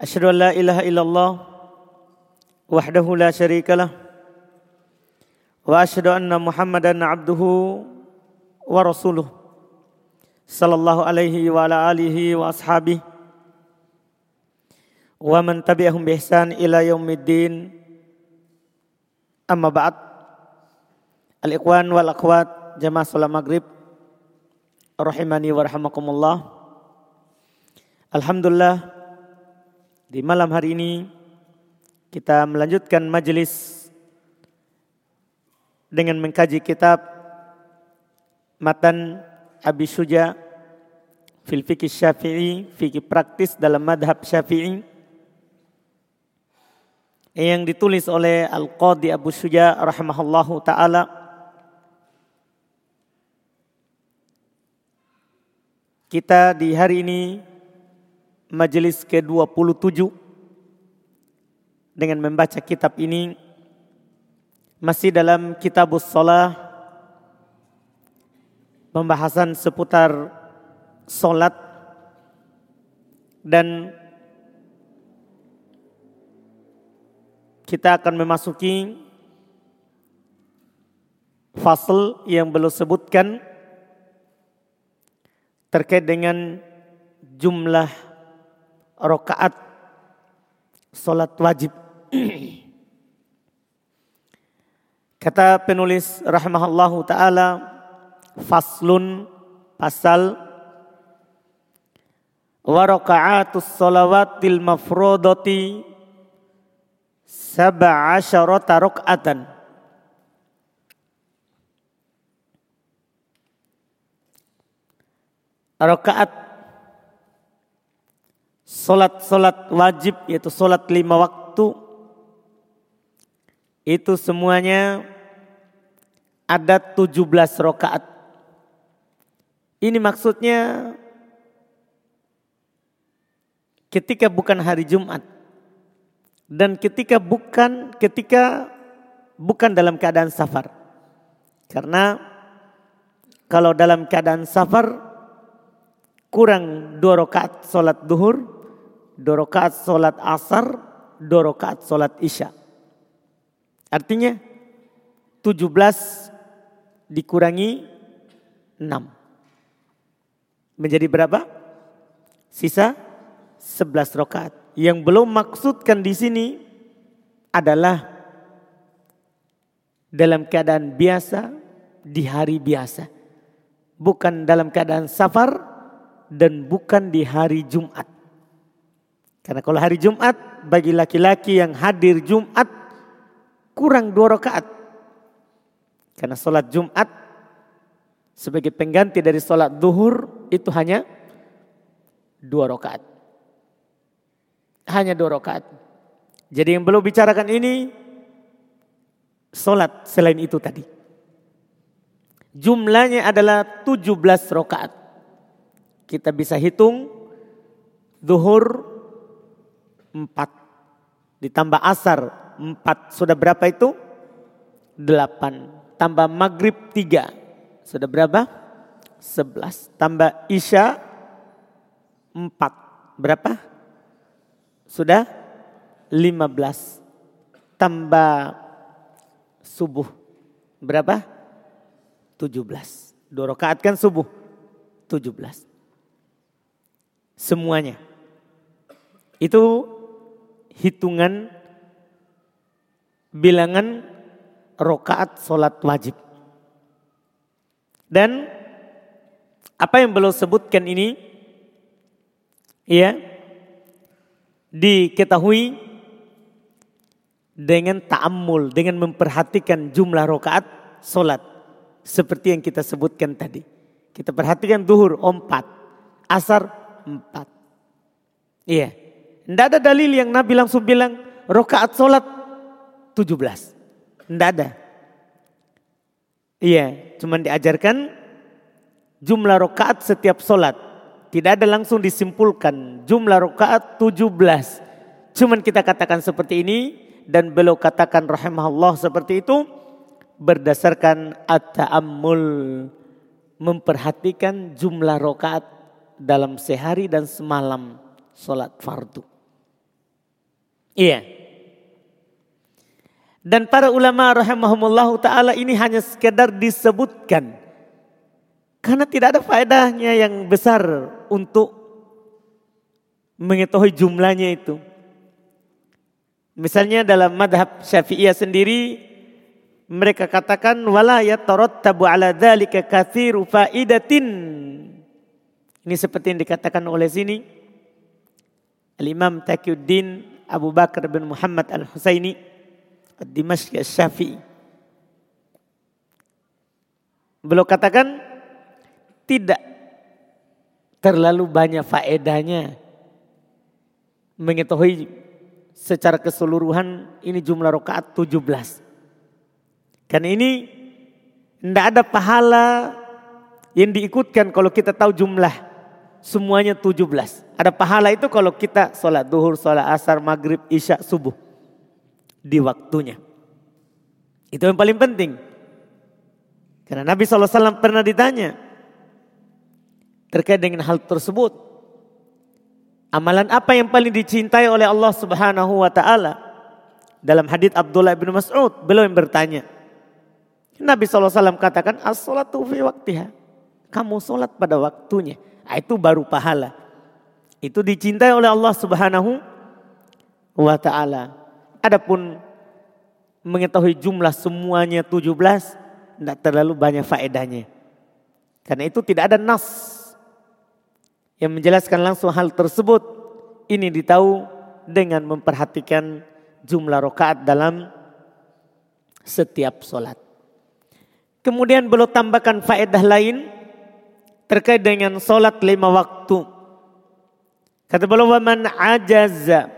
أشهد أن لا إله إلا الله وحده لا شريك له وأشهد أن محمدا عبده ورسوله صلى الله عليه وعلى آله وأصحابه ومن تبعهم بإحسان إلى يوم الدين أما بعد الإخوان والأخوات جماعة صلاة المغرب rahimani wa rahimakumullah. Alhamdulillah di malam hari ini kita melanjutkan majelis dengan mengkaji kitab Matan Abi Suja fil fikih Syafi'i, fikih praktis dalam madhab Syafi'i yang ditulis oleh Al-Qadi Abu Suja rahimahullahu taala. Kita di hari ini majelis ke-27. Dengan membaca kitab ini masih dalam kitabus sholah pembahasan seputar solat dan kita akan memasuki fasal yang belum sebutkan terkait dengan jumlah rokaat solat wajib. Kata penulis rahimahallahu taala faslun pasal wa raka'atus salawatil mafrudati sab'asyarata raka'atan. Rakaat Solat-solat wajib yaitu solat lima waktu itu semuanya ada 17 rakaat. Ini maksudnya ketika bukan hari Jumat dan ketika bukan ketika bukan dalam keadaan safar. Karena kalau dalam keadaan safar kurang dua rakaat solat duhur dua rakaat solat asar, dua rakaat solat isya. Artinya 17 dikurangi 6. Menjadi berapa? Sisa 11 rakaat. Yang belum maksudkan di sini adalah dalam keadaan biasa di hari biasa. Bukan dalam keadaan safar dan bukan di hari Jumat. Karena kalau hari Jumat bagi laki-laki yang hadir Jumat kurang dua rakaat. Karena sholat Jumat sebagai pengganti dari sholat duhur itu hanya dua rakaat. Hanya dua rakaat. Jadi yang belum bicarakan ini sholat selain itu tadi. Jumlahnya adalah 17 rakaat. Kita bisa hitung duhur empat. Ditambah asar empat. Sudah berapa itu? Delapan. Tambah maghrib tiga. Sudah berapa? Sebelas. Tambah isya empat. Berapa? Sudah lima belas. Tambah subuh. Berapa? Tujuh belas. Dua rakaat kan subuh. Tujuh belas. Semuanya. Itu hitungan bilangan rokaat solat wajib. Dan apa yang belum sebutkan ini, ya diketahui dengan ta'amul, dengan memperhatikan jumlah rokaat solat. Seperti yang kita sebutkan tadi. Kita perhatikan duhur empat, asar empat. Iya. Tidak ada dalil yang Nabi langsung bilang rokaat sholat tujuh belas. Tidak ada. Iya, cuman diajarkan jumlah rokaat setiap sholat. Tidak ada langsung disimpulkan jumlah rokaat tujuh belas. Cuman kita katakan seperti ini dan beliau katakan rahimahullah seperti itu berdasarkan at-ta'ammul memperhatikan jumlah rokaat dalam sehari dan semalam sholat fardu. Iya. Dan para ulama rahimahumullah ta'ala ini hanya sekedar disebutkan. Karena tidak ada faedahnya yang besar untuk mengetahui jumlahnya itu. Misalnya dalam madhab syafi'iyah sendiri mereka katakan wala yatarattabu ala dzalika katsiru faidatin. Ini seperti yang dikatakan oleh sini Al-Imam Taqiyuddin Abu Bakar bin Muhammad Al-Husaini Ad-Dimashqi Asy-Syafi'i. Beliau katakan tidak terlalu banyak faedahnya mengetahui secara keseluruhan ini jumlah rakaat 17. Karena ini tidak ada pahala yang diikutkan kalau kita tahu jumlah semuanya 17. Ada pahala itu kalau kita sholat duhur, sholat asar, maghrib, isya, subuh. Di waktunya. Itu yang paling penting. Karena Nabi SAW pernah ditanya terkait dengan hal tersebut. Amalan apa yang paling dicintai oleh Allah Subhanahu wa taala? Dalam hadis Abdullah bin Mas'ud, beliau yang bertanya, Nabi SAW katakan as-salatu fi waktiha. Kamu sholat pada waktunya. Nah, itu baru pahala. Itu dicintai oleh Allah Subhanahu wa taala. Adapun mengetahui jumlah semuanya 17 tidak terlalu banyak faedahnya. Karena itu tidak ada nas yang menjelaskan langsung hal tersebut. Ini ditahu dengan memperhatikan jumlah rokaat dalam setiap sholat. Kemudian beliau tambahkan faedah lain terkait dengan solat lima waktu. Kata beliau man ajaza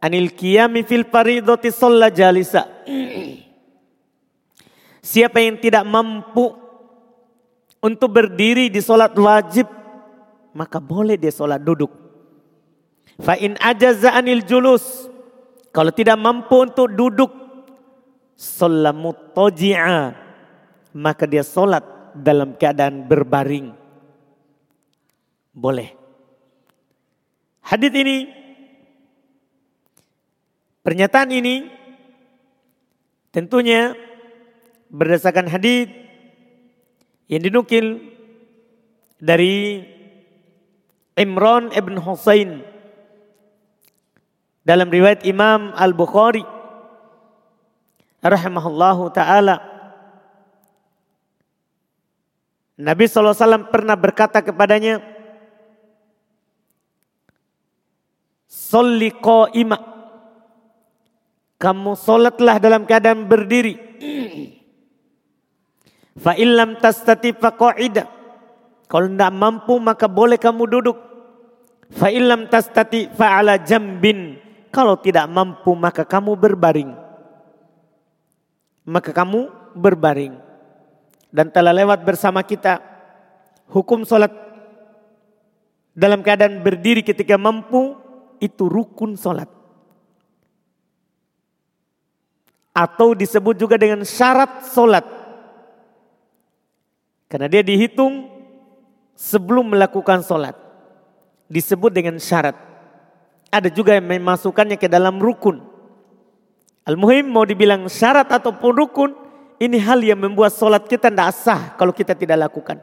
anil qiyami fil faridati jalisa. Siapa yang tidak mampu untuk berdiri di solat wajib maka boleh dia solat duduk. Fa in ajaza anil julus kalau tidak mampu untuk duduk sholat mutaji'a maka dia sholat dalam keadaan berbaring. Boleh. Hadis ini, pernyataan ini tentunya berdasarkan hadis yang dinukil dari Imran ibn Husain dalam riwayat Imam Al-Bukhari rahimahullahu taala Nabi SAW pernah berkata kepadanya, Soli ima. Kamu solatlah dalam keadaan berdiri. Fa illam tastati faqa'ida. Kalau tidak mampu maka boleh kamu duduk. Fa illam tastati fa'ala jambin. Kalau tidak mampu maka kamu berbaring. Maka kamu berbaring dan telah lewat bersama kita hukum sholat dalam keadaan berdiri ketika mampu itu rukun sholat. Atau disebut juga dengan syarat sholat. Karena dia dihitung sebelum melakukan sholat. Disebut dengan syarat. Ada juga yang memasukkannya ke dalam rukun. Al-Muhim mau dibilang syarat ataupun rukun ini hal yang membuat sholat kita tidak sah kalau kita tidak lakukan.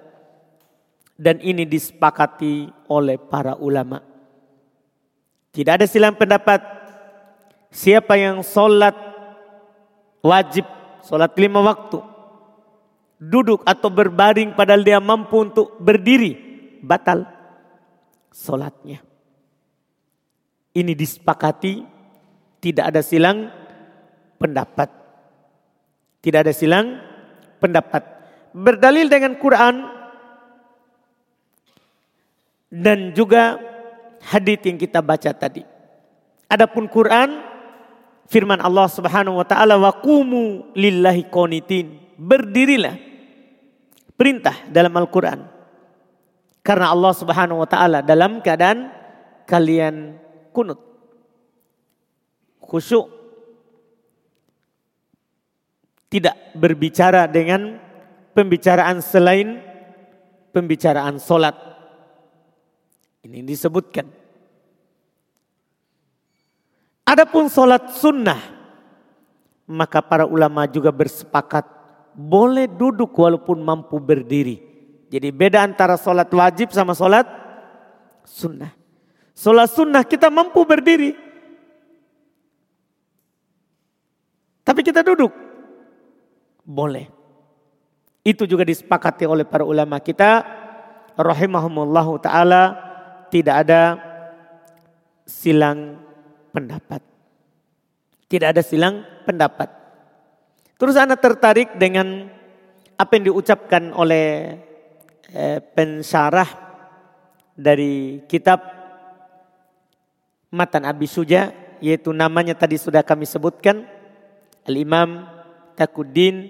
Dan ini disepakati oleh para ulama. Tidak ada silang pendapat. Siapa yang sholat wajib, sholat lima waktu. Duduk atau berbaring padahal dia mampu untuk berdiri. Batal sholatnya. Ini disepakati tidak ada silang pendapat. Tidak ada silang pendapat. Berdalil dengan Quran dan juga hadis yang kita baca tadi. Adapun Quran firman Allah Subhanahu wa taala wa qumu lillahi qanitin. Berdirilah. Perintah dalam Al-Qur'an. Karena Allah Subhanahu wa taala dalam keadaan kalian kunut. Khusyuk. Tidak berbicara dengan pembicaraan selain pembicaraan solat. Ini disebutkan. Adapun solat sunnah, maka para ulama juga bersepakat boleh duduk walaupun mampu berdiri. Jadi beda antara solat wajib sama solat sunnah. Solat sunnah kita mampu berdiri. Tapi kita duduk. Boleh. Itu juga disepakati oleh para ulama kita. Rahimahumullahu ta'ala. Tidak ada silang pendapat. Tidak ada silang pendapat. Terus anak tertarik dengan apa yang diucapkan oleh eh, pensyarah dari kitab Matan Abi Suja yaitu namanya tadi sudah kami sebutkan Al-Imam Takuddin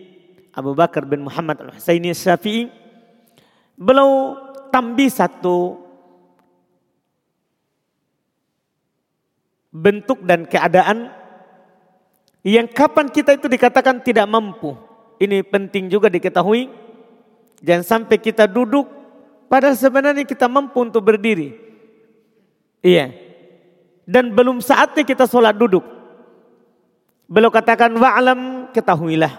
Abu Bakar bin Muhammad Al-Husaini Syafi'i beliau tambih satu bentuk dan keadaan yang kapan kita itu dikatakan tidak mampu. Ini penting juga diketahui. Jangan sampai kita duduk padahal sebenarnya kita mampu untuk berdiri. Iya. Dan belum saatnya kita sholat duduk. Beliau katakan wa'alam ketahuilah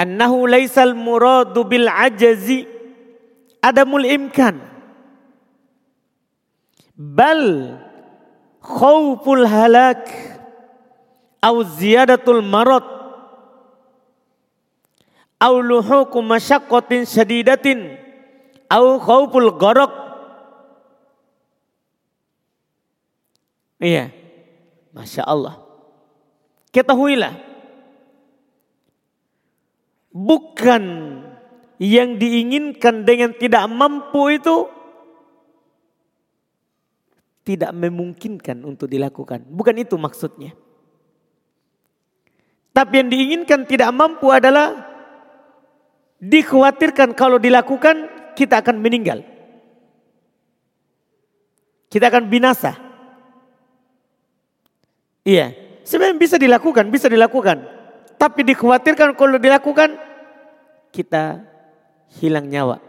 annahu laisal muradu bil ajazi. Adamul imkan bal khawful halak au ziyadatul marad au luhuku masyaqqatin syadidatin au khawful gharaq iya Masya Allah ketahuilah bukan yang diinginkan dengan tidak mampu itu tidak memungkinkan untuk dilakukan. Bukan itu maksudnya. Tapi yang diinginkan tidak mampu adalah dikhawatirkan kalau dilakukan kita akan meninggal. Kita akan binasa. Iya, sebenarnya bisa dilakukan, bisa dilakukan. Tapi dikhawatirkan kalau dilakukan kita hilang nyawa.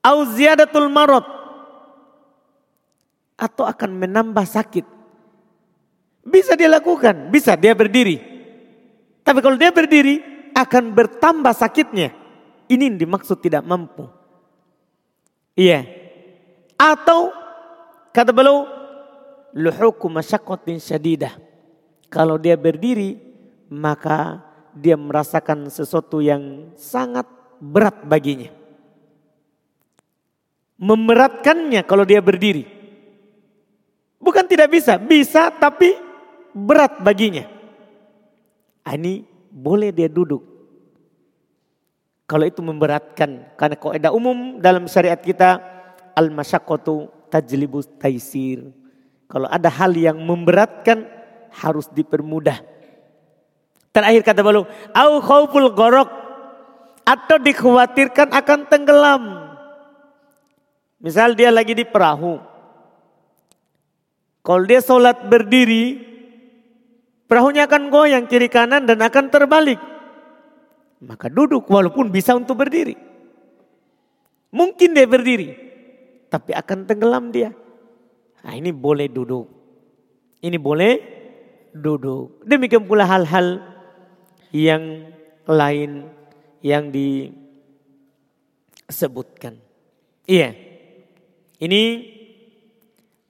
Au ziyadatul marot atau akan menambah sakit. Bisa dia lakukan, bisa dia berdiri. Tapi kalau dia berdiri akan bertambah sakitnya. Ini yang dimaksud tidak mampu. Iya. Atau kata beliau luhuku masyakotin syadidah kalau dia berdiri, maka dia merasakan sesuatu yang sangat berat baginya. Memberatkannya kalau dia berdiri. Bukan tidak bisa, bisa tapi berat baginya. Ah, ini boleh dia duduk. Kalau itu memberatkan. Karena kaidah umum dalam syariat kita, al-masyakotu tajlibus taisir. Kalau ada hal yang memberatkan, harus dipermudah. Terakhir kata beliau, au khauful gorok atau dikhawatirkan akan tenggelam. Misal dia lagi di perahu. Kalau dia sholat berdiri, perahunya akan goyang kiri kanan dan akan terbalik. Maka duduk walaupun bisa untuk berdiri. Mungkin dia berdiri, tapi akan tenggelam dia. Nah ini boleh duduk. Ini boleh duduk. Demikian pula hal-hal yang lain yang disebutkan. Iya. Ini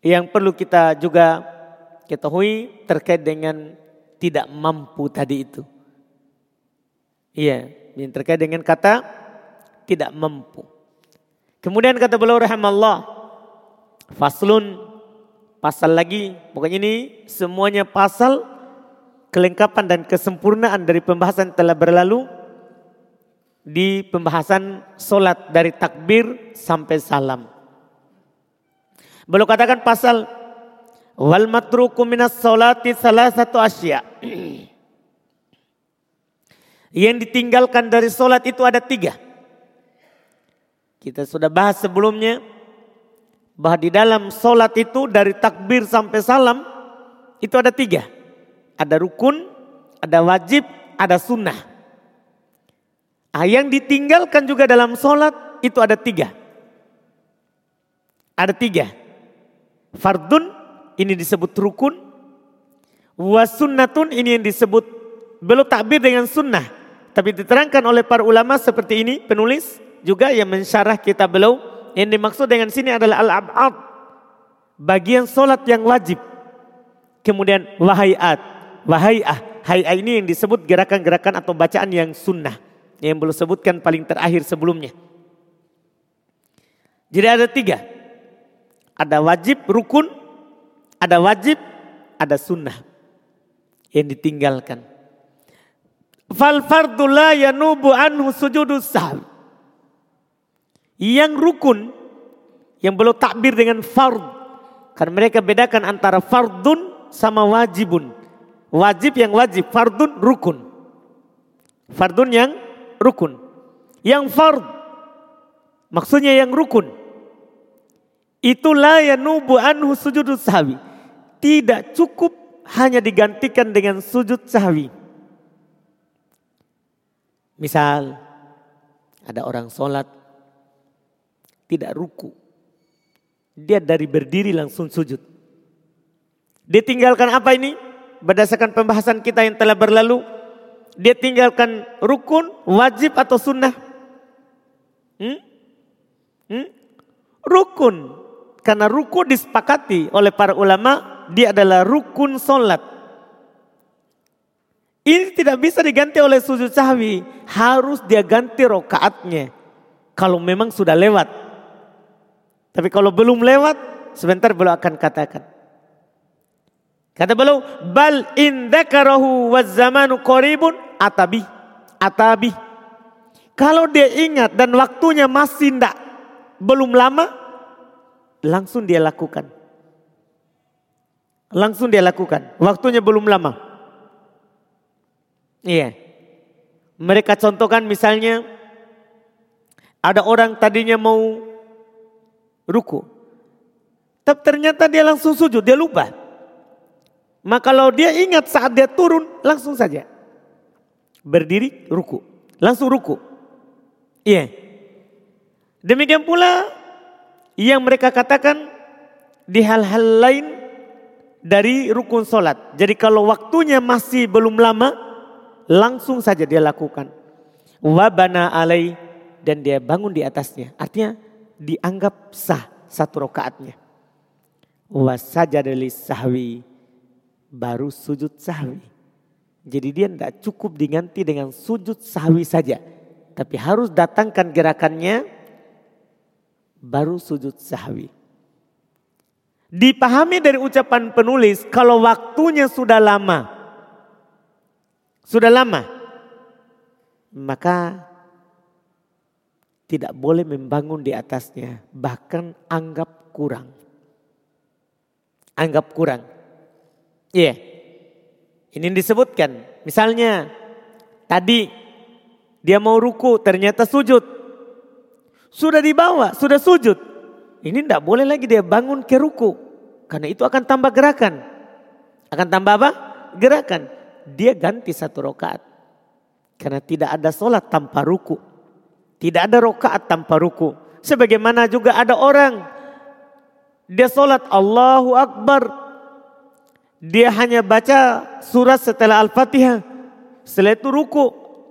yang perlu kita juga ketahui terkait dengan tidak mampu tadi itu. Iya, yang terkait dengan kata tidak mampu. Kemudian kata beliau rahimallah faslun pasal lagi. Pokoknya ini semuanya pasal kelengkapan dan kesempurnaan dari pembahasan telah berlalu. di pembahasan solat dari takbir sampai salam. Belum katakan pasal wal matruku minas solati salah satu asya. Yang ditinggalkan dari solat itu ada tiga. Kita sudah bahas sebelumnya bahwa di dalam solat itu dari takbir sampai salam itu ada tiga. Ada rukun, ada wajib, ada sunnah. Ah, yang ditinggalkan juga dalam solat itu ada tiga. Ada tiga. Fardun ini disebut rukun. Wasunnatun ini yang disebut belum takbir dengan sunnah. Tapi diterangkan oleh para ulama seperti ini penulis juga yang mensyarah kita belum. Yang dimaksud dengan sini adalah al-ab'ad. Bagian solat yang wajib. Kemudian wahayat. Wahayah. Hayah ini yang disebut gerakan-gerakan atau bacaan yang sunnah. Yang belum sebutkan paling terakhir sebelumnya. Jadi ada tiga. Ada wajib rukun, ada wajib, ada sunnah yang ditinggalkan. Fal fardu la yanubu anhu sujudus sahwi. Yang rukun yang belum takbir dengan fard. Karena mereka bedakan antara fardun sama wajibun. Wajib yang wajib, fardun rukun. Fardun yang rukun. Yang fard maksudnya yang rukun. Itulah yanubu anhu sujudus sahwi tidak cukup hanya digantikan dengan sujud sahwi. Misal ada orang sholat tidak ruku. Dia dari berdiri langsung sujud. Dia tinggalkan apa ini? Berdasarkan pembahasan kita yang telah berlalu. Dia tinggalkan rukun, wajib atau sunnah? Hmm? Hmm? Rukun. Karena ruku disepakati oleh para ulama dia adalah rukun solat. Ini tidak bisa diganti oleh sujud sahwi. Harus dia ganti rokaatnya. Kalau memang sudah lewat. Tapi kalau belum lewat, sebentar beliau akan katakan. Kata beliau, bal indakarahu wa zamanu koribun atabi. Atabi. Kalau dia ingat dan waktunya masih tidak belum lama, langsung dia lakukan. Langsung dia lakukan. Waktunya belum lama. Iya. Mereka contohkan misalnya ada orang tadinya mau ruku. Tapi ternyata dia langsung sujud, dia lupa. Maka kalau dia ingat saat dia turun, langsung saja. Berdiri, ruku. Langsung ruku. Iya. Demikian pula yang mereka katakan di hal-hal lain dari rukun solat. Jadi kalau waktunya masih belum lama, langsung saja dia lakukan. Wabana alai dan dia bangun di atasnya. Artinya dianggap sah satu rokaatnya. Wasajadali sahwi baru sujud sahwi. Jadi dia tidak cukup diganti dengan sujud sahwi saja. Tapi harus datangkan gerakannya baru sujud sahwi. Dipahami dari ucapan penulis kalau waktunya sudah lama. Sudah lama. Maka tidak boleh membangun di atasnya. Bahkan anggap kurang. Anggap kurang. Iya. Yeah. Ini disebutkan. Misalnya tadi dia mau ruku ternyata sujud. Sudah dibawa, sudah sujud. Ini tidak boleh lagi dia bangun ke ruku. Karena itu akan tambah gerakan. Akan tambah apa? Gerakan. Dia ganti satu rokaat. Karena tidak ada sholat tanpa ruku. Tidak ada rokaat tanpa ruku. Sebagaimana juga ada orang. Dia sholat Allahu Akbar. Dia hanya baca surat setelah Al-Fatihah. Setelah itu ruku.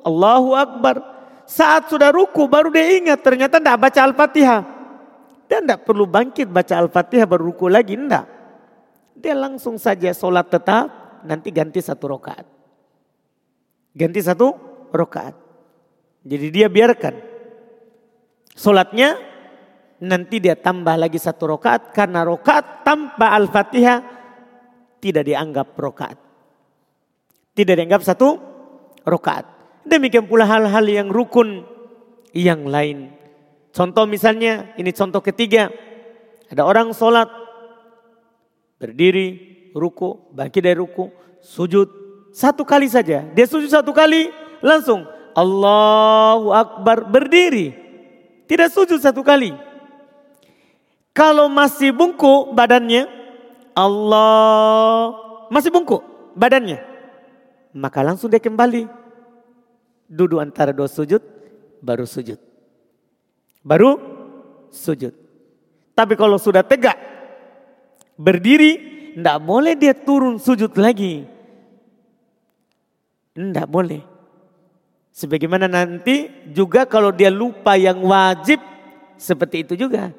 Allahu Akbar. Saat sudah ruku baru dia ingat ternyata tidak baca Al-Fatihah. Dia tidak perlu bangkit baca Al-Fatihah berruku lagi, enggak. Dia langsung saja sholat tetap, nanti ganti satu rokaat. Ganti satu rokaat. Jadi dia biarkan. Sholatnya nanti dia tambah lagi satu rokaat. Karena rokaat tanpa Al-Fatihah tidak dianggap rokaat. Tidak dianggap satu rokaat. Demikian pula hal-hal yang rukun yang lain. Contoh misalnya, ini contoh ketiga. Ada orang sholat, berdiri, ruku, bangkit dari ruku, sujud. Satu kali saja. Dia sujud satu kali, langsung Allahu Akbar berdiri. Tidak sujud satu kali. Kalau masih bungkuk badannya, Allah masih bungkuk badannya. Maka langsung dia kembali. Duduk antara dua sujud, baru sujud. Baru sujud. Tapi kalau sudah tegak, berdiri, tidak boleh dia turun sujud lagi. Tidak boleh. Sebagaimana nanti juga kalau dia lupa yang wajib, seperti itu juga.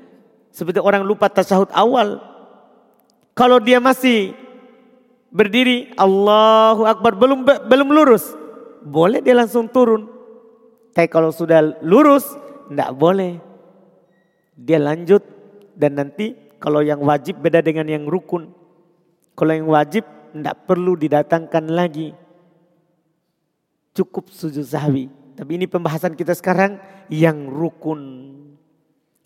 Seperti orang lupa tasahud awal. Kalau dia masih berdiri, Allahu Akbar, belum belum lurus. Boleh dia langsung turun. Tapi kalau sudah lurus, tidak boleh. Dia lanjut dan nanti kalau yang wajib beda dengan yang rukun. Kalau yang wajib tidak perlu didatangkan lagi. Cukup sujud sahwi. Tapi ini pembahasan kita sekarang yang rukun.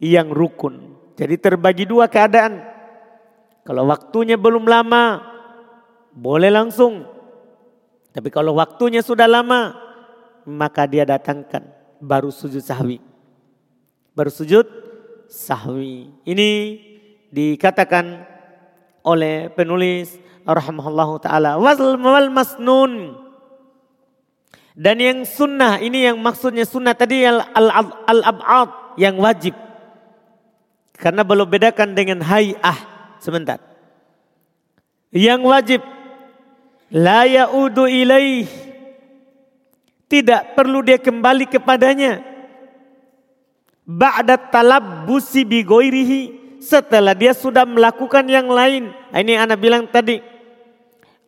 Yang rukun. Jadi terbagi dua keadaan. Kalau waktunya belum lama, boleh langsung. Tapi kalau waktunya sudah lama, maka dia datangkan baru sujud sahwi baru sujud sahwi. Ini dikatakan oleh penulis rahimahullah taala wal masnun dan yang sunnah ini yang maksudnya sunnah tadi al al, al abad yang wajib. Karena belum bedakan dengan hayah. Sebentar. Yang wajib. La yaudu ilaih. Tidak perlu dia kembali kepadanya. Ba'da talabbusi bi goirihi. Setelah dia sudah melakukan yang lain. Nah, ini anak bilang tadi.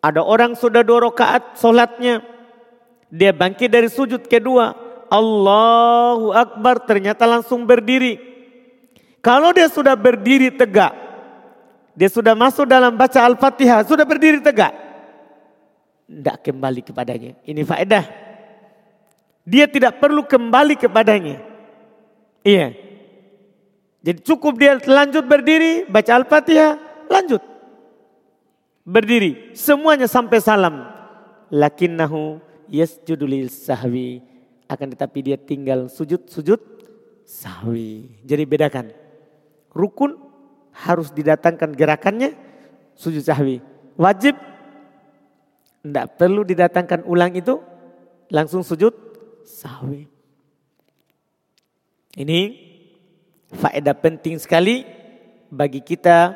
Ada orang sudah dua rakaat solatnya. Dia bangkit dari sujud kedua. Allahu Akbar ternyata langsung berdiri. Kalau dia sudah berdiri tegak. Dia sudah masuk dalam baca Al-Fatihah. Sudah berdiri tegak. Tidak kembali kepadanya. Ini faedah. Dia tidak perlu kembali kepadanya. Iya. Jadi cukup dia lanjut berdiri, baca Al-Fatihah, lanjut. Berdiri, semuanya sampai salam. Lakinnahu yasjudu lil sahwi. Akan tetapi dia tinggal sujud-sujud sahwi. Jadi bedakan. Rukun harus didatangkan gerakannya sujud sahwi. Wajib tidak perlu didatangkan ulang itu langsung sujud sahwi. Ini faedah penting sekali bagi kita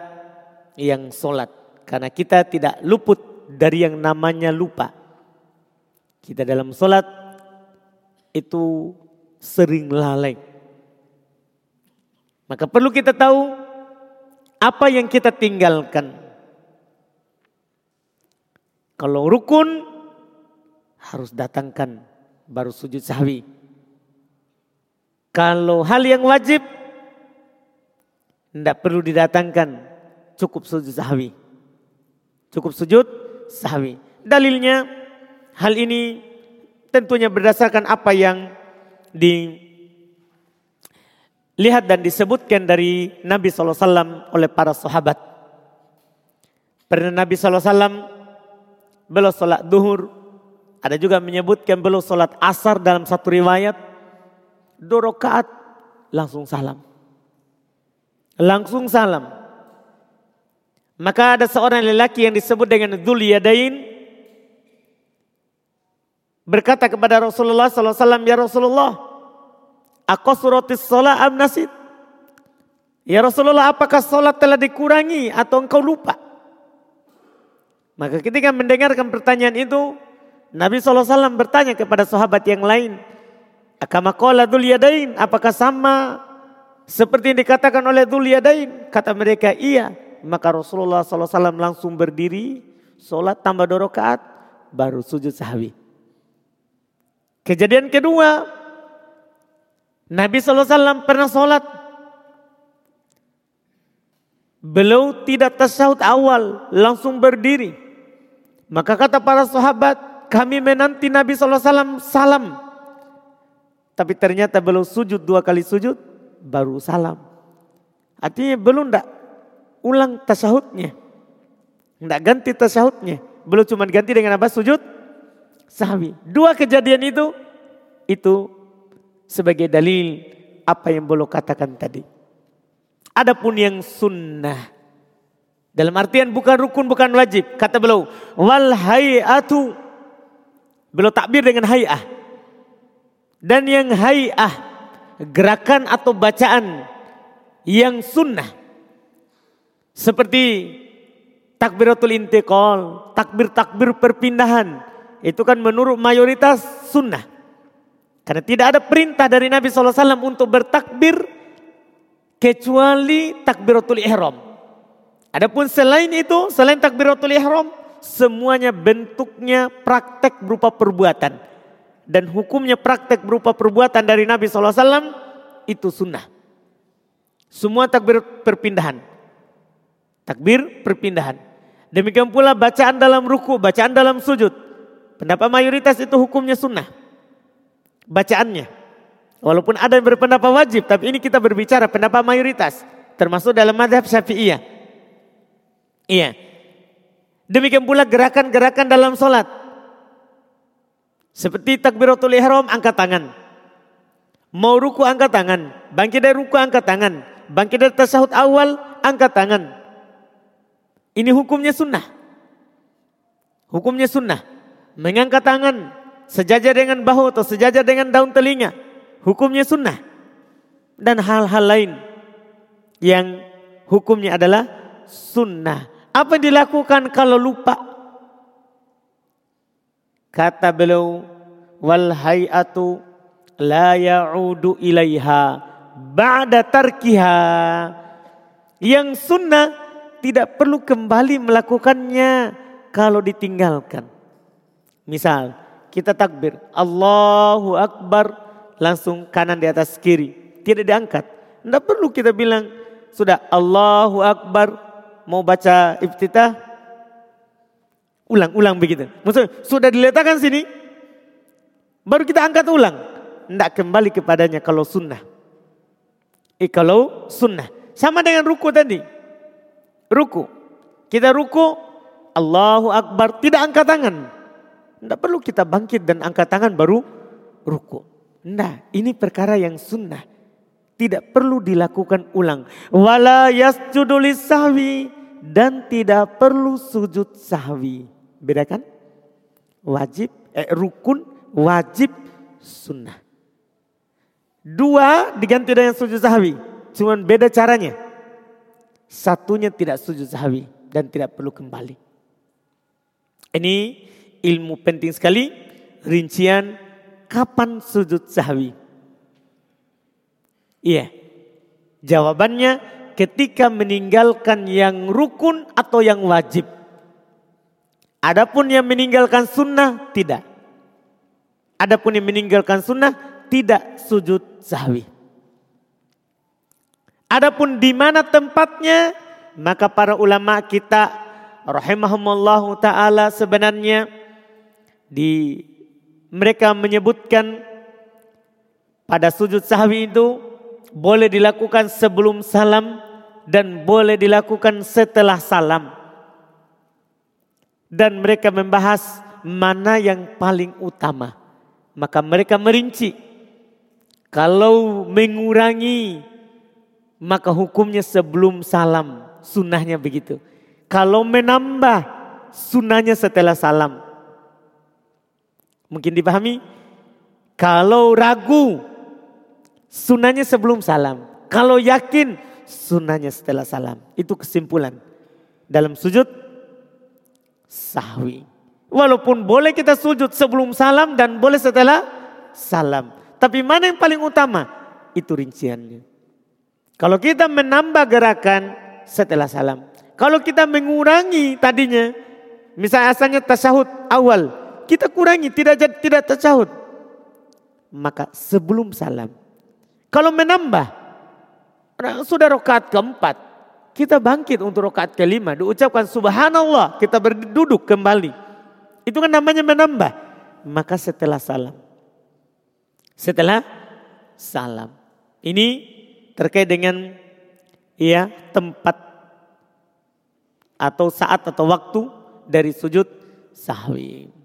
yang sholat. Karena kita tidak luput dari yang namanya lupa. Kita dalam sholat itu sering lalai. Maka perlu kita tahu apa yang kita tinggalkan. Kalau rukun harus datangkan baru sujud sahwi. Kalau hal yang wajib tidak perlu didatangkan, cukup sujud sahwi. Cukup sujud sahwi. Dalilnya hal ini tentunya berdasarkan apa yang dilihat dan disebutkan dari Nabi SAW oleh para sahabat. Pernah Nabi SAW belum sholat duhur, ada juga menyebutkan belum sholat asar dalam satu riwayat dua rakaat langsung salam. Langsung salam. Maka ada seorang lelaki yang disebut dengan Dhul Yadain berkata kepada Rasulullah SAW, Ya Rasulullah, aku suratis sholat am nasid. Ya Rasulullah, apakah sholat telah dikurangi atau engkau lupa? Maka ketika mendengarkan pertanyaan itu, Nabi SAW bertanya kepada sahabat yang lain, Akama qala dzul yadain, apakah sama seperti yang dikatakan oleh dzul yadain? Kata mereka, iya. Maka Rasulullah SAW langsung berdiri, sholat tambah dua rakaat, baru sujud sahwi. Kejadian kedua, Nabi SAW pernah sholat. Beliau tidak tasyahud awal, langsung berdiri. Maka kata para sahabat, kami menanti Nabi SAW salam tapi ternyata belum sujud dua kali sujud, baru salam. Artinya belum ndak ulang tasahudnya. Ndak ganti tasahudnya. Belum cuma ganti dengan apa sujud sahwi. Dua kejadian itu, itu sebagai dalil apa yang belum katakan tadi. Adapun yang sunnah. Dalam artian bukan rukun, bukan wajib. Kata beliau, wal hayatu. Beliau takbir dengan hayah. Dan yang hayah, gerakan atau bacaan yang sunnah. Seperti takbiratul intiqal, takbir-takbir perpindahan. Itu kan menurut mayoritas sunnah. Karena tidak ada perintah dari Nabi SAW untuk bertakbir kecuali takbiratul ihram. Adapun selain itu, selain takbiratul ihram, semuanya bentuknya praktek berupa perbuatan dan hukumnya praktek berupa perbuatan dari Nabi SAW itu sunnah. Semua takbir perpindahan. Takbir perpindahan. Demikian pula bacaan dalam ruku, bacaan dalam sujud. Pendapat mayoritas itu hukumnya sunnah. Bacaannya. Walaupun ada yang berpendapat wajib, tapi ini kita berbicara pendapat mayoritas. Termasuk dalam madhab syafi'iyah. Iya. Demikian pula gerakan-gerakan dalam sholat. Seperti takbiratul ihram angkat tangan. Mau ruku angkat tangan. Bangkit dari ruku angkat tangan. Bangkit dari tasahud awal angkat tangan. Ini hukumnya sunnah. Hukumnya sunnah. Mengangkat tangan sejajar dengan bahu atau sejajar dengan daun telinga. Hukumnya sunnah. Dan hal-hal lain yang hukumnya adalah sunnah. Apa yang dilakukan kalau lupa? Kata beliau, wal hayatu la ya'udu ilaiha ba'da tarkiha. Yang sunnah tidak perlu kembali melakukannya kalau ditinggalkan. Misal, kita takbir, Allahu Akbar, langsung kanan di atas kiri. Tidak diangkat. Tidak perlu kita bilang, sudah Allahu Akbar, mau baca iftitah, Ulang-ulang begitu. Maksudnya sudah diletakkan sini, baru kita angkat ulang. Tidak kembali kepadanya kalau sunnah. Eh kalau sunnah. Sama dengan ruku tadi. Ruku. Kita ruku, Allahu Akbar, tidak angkat tangan. Tidak perlu kita bangkit dan angkat tangan baru ruku. Nah, ini perkara yang sunnah. Tidak perlu dilakukan ulang. Wala yasjudulis sahwi. Dan tidak perlu sujud sahwi. Bedakan? Wajib, eh, rukun, wajib, sunnah. Dua diganti dengan sujud sahwi. Cuman beda caranya. Satunya tidak sujud sahwi dan tidak perlu kembali. Ini ilmu penting sekali. Rincian kapan sujud sahwi. Iya. Jawabannya ketika meninggalkan yang rukun atau yang wajib. Adapun yang meninggalkan sunnah tidak. Adapun yang meninggalkan sunnah tidak sujud sahwi. Adapun di mana tempatnya maka para ulama kita rahimahumullah taala sebenarnya di mereka menyebutkan pada sujud sahwi itu boleh dilakukan sebelum salam dan boleh dilakukan setelah salam dan mereka membahas mana yang paling utama. Maka mereka merinci. Kalau mengurangi maka hukumnya sebelum salam. Sunnahnya begitu. Kalau menambah sunnahnya setelah salam. Mungkin dipahami? Kalau ragu sunnahnya sebelum salam. Kalau yakin sunnahnya setelah salam. Itu kesimpulan. Dalam sujud sahwi. Walaupun boleh kita sujud sebelum salam dan boleh setelah salam. Tapi mana yang paling utama? Itu rinciannya. Kalau kita menambah gerakan setelah salam. Kalau kita mengurangi tadinya. Misalnya asalnya tasahud awal. Kita kurangi tidak tidak tasahud. Maka sebelum salam. Kalau menambah. Sudah rokaat keempat. Kita bangkit untuk rokaat kelima. Diucapkan subhanallah. Kita berduduk kembali. Itu kan namanya menambah. Maka setelah salam. Setelah salam. Ini terkait dengan ya tempat atau saat atau waktu dari sujud sahwi.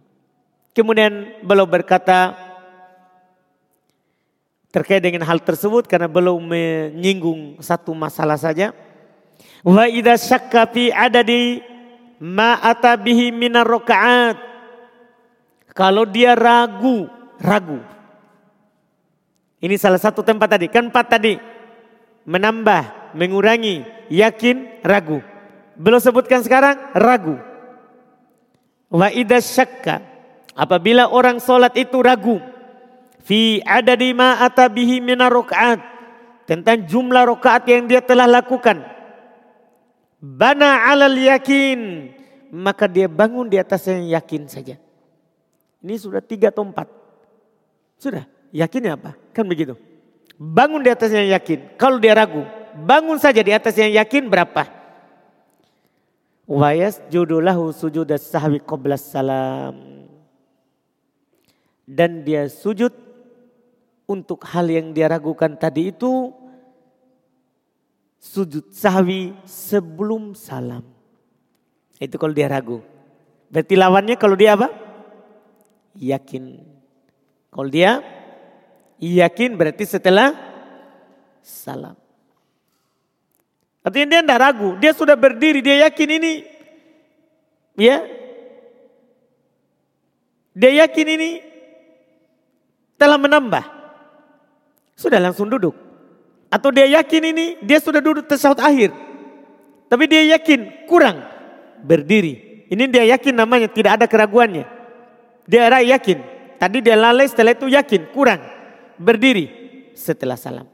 Kemudian beliau berkata terkait dengan hal tersebut karena belum menyinggung satu masalah saja. Wa idza syakka fi adadi ma atabihi minar rakaat. Kalau dia ragu, ragu. Ini salah satu tempat tadi, kan empat tadi. Menambah, mengurangi, yakin, ragu. Belum sebutkan sekarang, ragu. Wa idza syakka. Apabila orang solat itu ragu fi adadi ma atabihi minar tentang jumlah rakaat yang dia telah lakukan. Bana alal yakin maka dia bangun di atas yang yakin saja. Ini sudah tiga atau empat. Sudah, yakinnya apa? Kan begitu. Bangun di atas yang yakin. Kalau dia ragu, bangun saja di atas yang yakin berapa? Wayas judulahu sujud sahwi qabla salam. Dan dia sujud untuk hal yang dia ragukan tadi itu sujud sahwi sebelum salam. Itu kalau dia ragu. Berarti lawannya kalau dia apa? Yakin. Kalau dia yakin berarti setelah salam. Artinya dia tidak ragu, dia sudah berdiri, dia yakin ini. Ya. Dia yakin ini telah menambah. Sudah langsung duduk. Atau dia yakin ini dia sudah duduk tersahut akhir. Tapi dia yakin kurang berdiri. Ini dia yakin namanya tidak ada keraguannya. Dia yakin. Tadi dia lalai setelah itu yakin kurang berdiri setelah salam.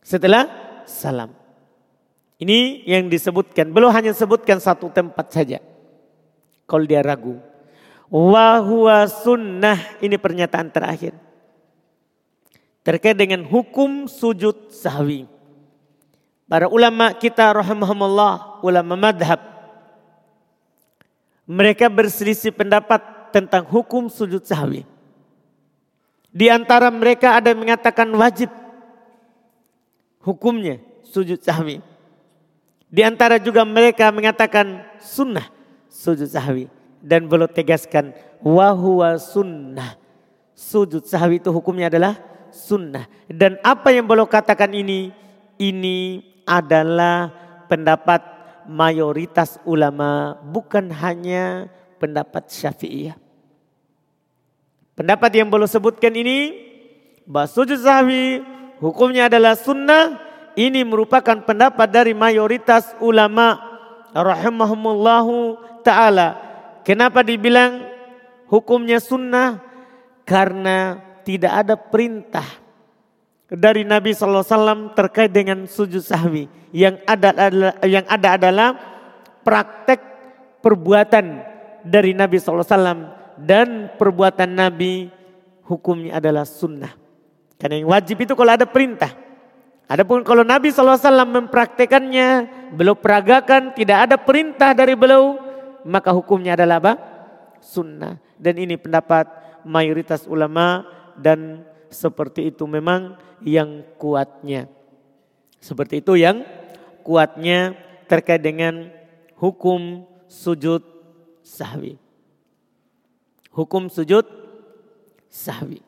Setelah salam. Ini yang disebutkan. Belum hanya sebutkan satu tempat saja. Kalau dia ragu. Wahwa sunnah. Ini pernyataan terakhir terkait dengan hukum sujud sahwi. Para ulama kita rahimahumullah, ulama madhab. Mereka berselisih pendapat tentang hukum sujud sahwi. Di antara mereka ada yang mengatakan wajib hukumnya sujud sahwi. Di antara juga mereka mengatakan sunnah sujud sahwi. Dan belum tegaskan wahwa sunnah. Sujud sahwi itu hukumnya adalah sunnah. Dan apa yang beliau katakan ini, ini adalah pendapat mayoritas ulama, bukan hanya pendapat syafi'iyah. Pendapat yang beliau sebutkan ini, bahwa sujud sahwi hukumnya adalah sunnah, ini merupakan pendapat dari mayoritas ulama rahimahumullahu ta'ala. Kenapa dibilang hukumnya sunnah? Karena tidak ada perintah dari Nabi SAW terkait dengan sujud sahwi. Yang ada adalah, yang ada adalah praktek perbuatan dari Nabi SAW dan perbuatan Nabi hukumnya adalah sunnah. Karena yang wajib itu kalau ada perintah. Adapun kalau Nabi SAW mempraktekannya, beliau peragakan, tidak ada perintah dari beliau, maka hukumnya adalah apa? Sunnah. Dan ini pendapat mayoritas ulama dan seperti itu memang yang kuatnya. Seperti itu yang kuatnya terkait dengan hukum sujud sahwi. Hukum sujud sahwi.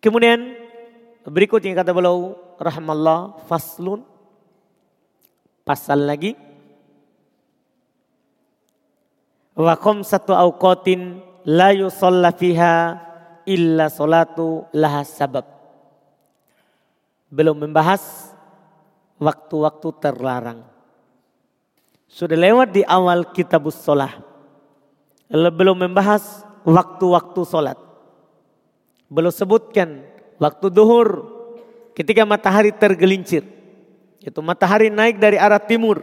Kemudian berikut yang kata beliau rahmallah faslun pasal lagi wa satu auqatin la yusalla fiha illa solatu laha sabab. Belum membahas waktu-waktu terlarang. Sudah lewat di awal kitabus sholah. Belum membahas waktu-waktu sholat. Belum sebutkan waktu duhur ketika matahari tergelincir. Itu matahari naik dari arah timur.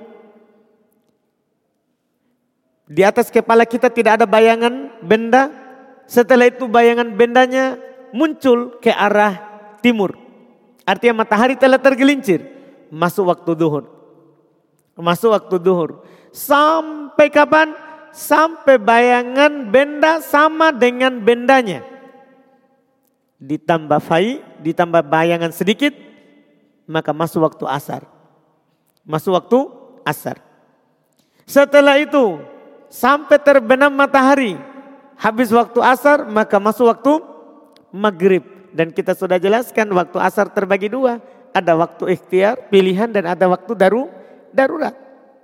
Di atas kepala kita tidak ada bayangan benda, setelah itu bayangan bendanya muncul ke arah timur. Artinya matahari telah tergelincir. Masuk waktu duhur. Masuk waktu duhur. Sampai kapan? Sampai bayangan benda sama dengan bendanya. ditambah fai, ditambah bayangan sedikit, maka masuk waktu asar. Masuk waktu asar. Setelah itu sampai terbenam matahari, habis waktu asar maka masuk waktu maghrib. Dan kita sudah jelaskan waktu asar terbagi dua. Ada waktu ikhtiar, pilihan dan ada waktu daru, darurat.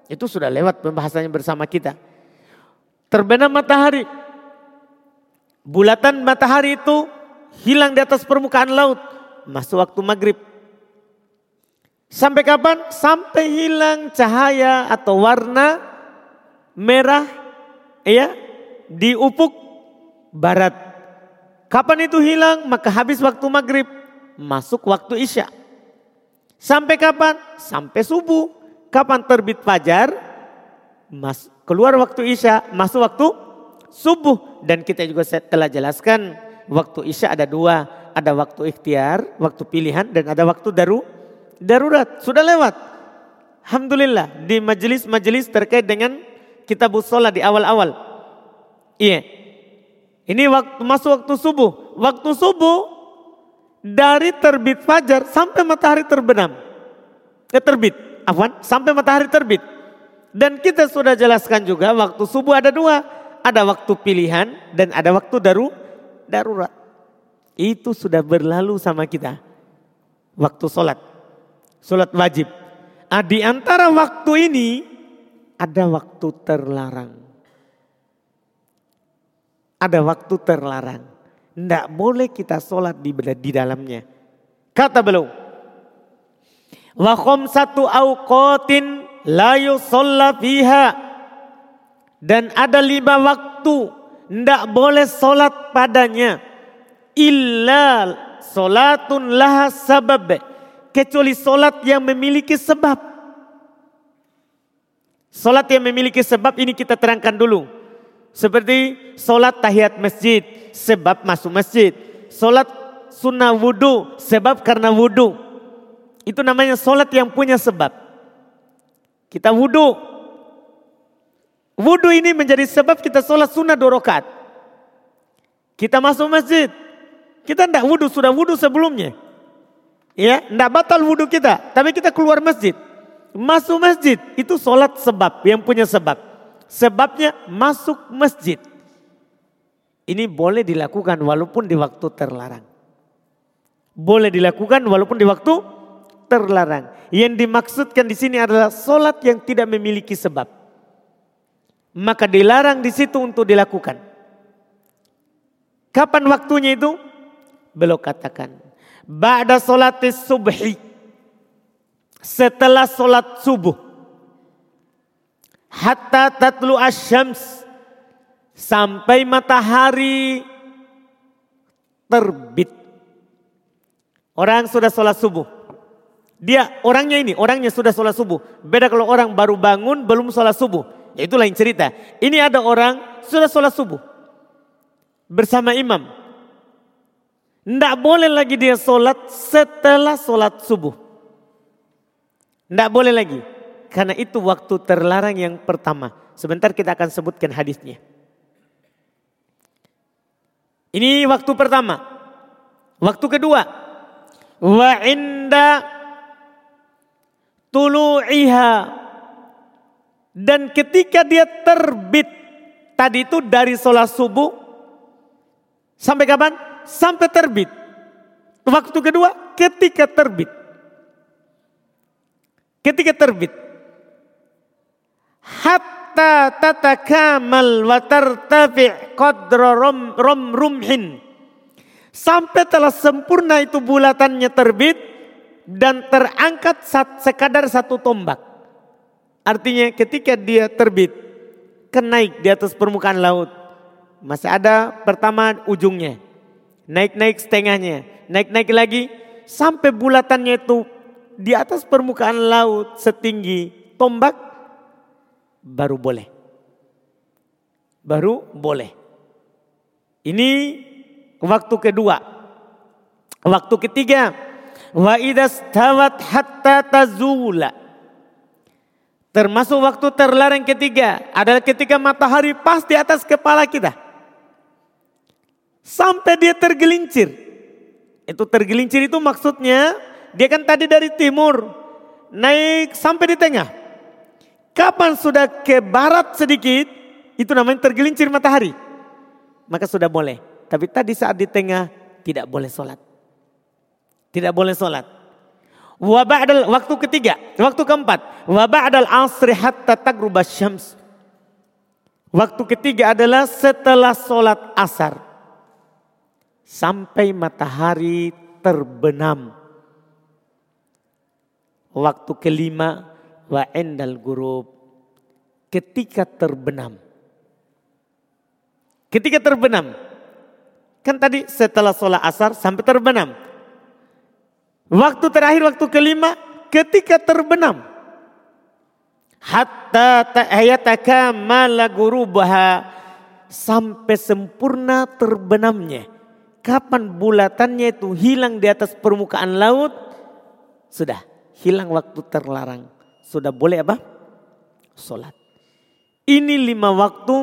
Itu sudah lewat pembahasannya bersama kita. Terbenam matahari. Bulatan matahari itu hilang di atas permukaan laut. Masuk waktu maghrib. Sampai kapan? Sampai hilang cahaya atau warna merah ya di ufuk barat. Kapan itu hilang? Maka habis waktu maghrib. Masuk waktu isya. Sampai kapan? Sampai subuh. Kapan terbit fajar? Mas, keluar waktu isya, masuk waktu subuh. Dan kita juga telah jelaskan waktu isya ada dua. Ada waktu ikhtiar, waktu pilihan dan ada waktu daru, darurat. Sudah lewat. Alhamdulillah di majelis-majelis terkait dengan kitab sholat di awal-awal. Iya. Ini waktu masuk waktu subuh. Waktu subuh dari terbit fajar sampai matahari terbenam. Eh, terbit, afwan, sampai matahari terbit. Dan kita sudah jelaskan juga waktu subuh ada dua. Ada waktu pilihan dan ada waktu daru, darurat. Itu sudah berlalu sama kita. Waktu sholat. Sholat wajib. Nah, di antara waktu ini ada waktu terlarang. Ada waktu terlarang. Tidak boleh kita sholat di, di dalamnya. Kata beliau. Wa satu awqatin la yusalla fiha. Dan ada lima waktu tidak boleh solat padanya. Illa solatun laha sabab. Kecuali solat yang memiliki sebab. Solat yang memiliki sebab ini kita terangkan dulu. Seperti solat tahiyat masjid. Sebab masuk masjid. Solat sunnah wudhu. Sebab karena wudhu. Itu namanya solat yang punya sebab. Kita wudhu Wudhu ini menjadi sebab kita sholat sunnah dua rakaat. Kita masuk masjid. Kita tidak wudhu, sudah wudhu sebelumnya. Ya, tidak batal wudhu kita. Tapi kita keluar masjid. Masuk masjid, itu sholat sebab, yang punya sebab. Sebabnya masuk masjid. Ini boleh dilakukan walaupun di waktu terlarang. Boleh dilakukan walaupun di waktu terlarang. Yang dimaksudkan di sini adalah sholat yang tidak memiliki sebab maka dilarang di situ untuk dilakukan. Kapan waktunya itu? Belum katakan. Ba'da solatis subhi. Setelah solat subuh. Hatta tatlu asyams. Sampai matahari terbit. Orang sudah sholat subuh. Dia orangnya ini, orangnya sudah sholat subuh. Beda kalau orang baru bangun belum sholat subuh. Ya itu lain cerita. Ini ada orang sudah sholat subuh. Bersama imam. Tidak boleh lagi dia sholat setelah sholat subuh. Tidak boleh lagi. Karena itu waktu terlarang yang pertama. Sebentar kita akan sebutkan hadisnya. Ini waktu pertama. Waktu kedua. Wa inda tulu'iha dan ketika dia terbit tadi itu dari sholat subuh sampai kapan? Sampai terbit. Waktu kedua ketika terbit. Ketika terbit. Hatta tatakamal wa tartafi qadra rom, rom rumhin. Sampai telah sempurna itu bulatannya terbit dan terangkat sekadar satu tombak. Artinya ketika dia terbit, kenaik di atas permukaan laut. Masih ada pertama ujungnya. Naik-naik setengahnya. Naik-naik lagi sampai bulatannya itu di atas permukaan laut setinggi tombak baru boleh. Baru boleh. Ini waktu kedua. Waktu ketiga. Wa idastawat hatta tazula Termasuk waktu terlarang ketiga adalah ketika matahari pas di atas kepala kita. Sampai dia tergelincir. Itu tergelincir itu maksudnya dia kan tadi dari timur naik sampai di tengah. Kapan sudah ke barat sedikit itu namanya tergelincir matahari. Maka sudah boleh. Tapi tadi saat di tengah tidak boleh sholat. Tidak boleh sholat. Wa ba'dal waktu ketiga, waktu keempat, wa ba'dal asri hatta tagrubas syams. Waktu ketiga adalah setelah sholat asar. Sampai matahari terbenam. Waktu kelima wa endal gurub. Ketika terbenam. Ketika terbenam. Kan tadi setelah sholat asar sampai terbenam. Waktu terakhir, waktu kelima, ketika terbenam. Hatta ta'ayataka malagurubaha. Sampai sempurna terbenamnya. Kapan bulatannya itu hilang di atas permukaan laut. Sudah hilang waktu terlarang. Sudah boleh apa? Sholat. Ini lima waktu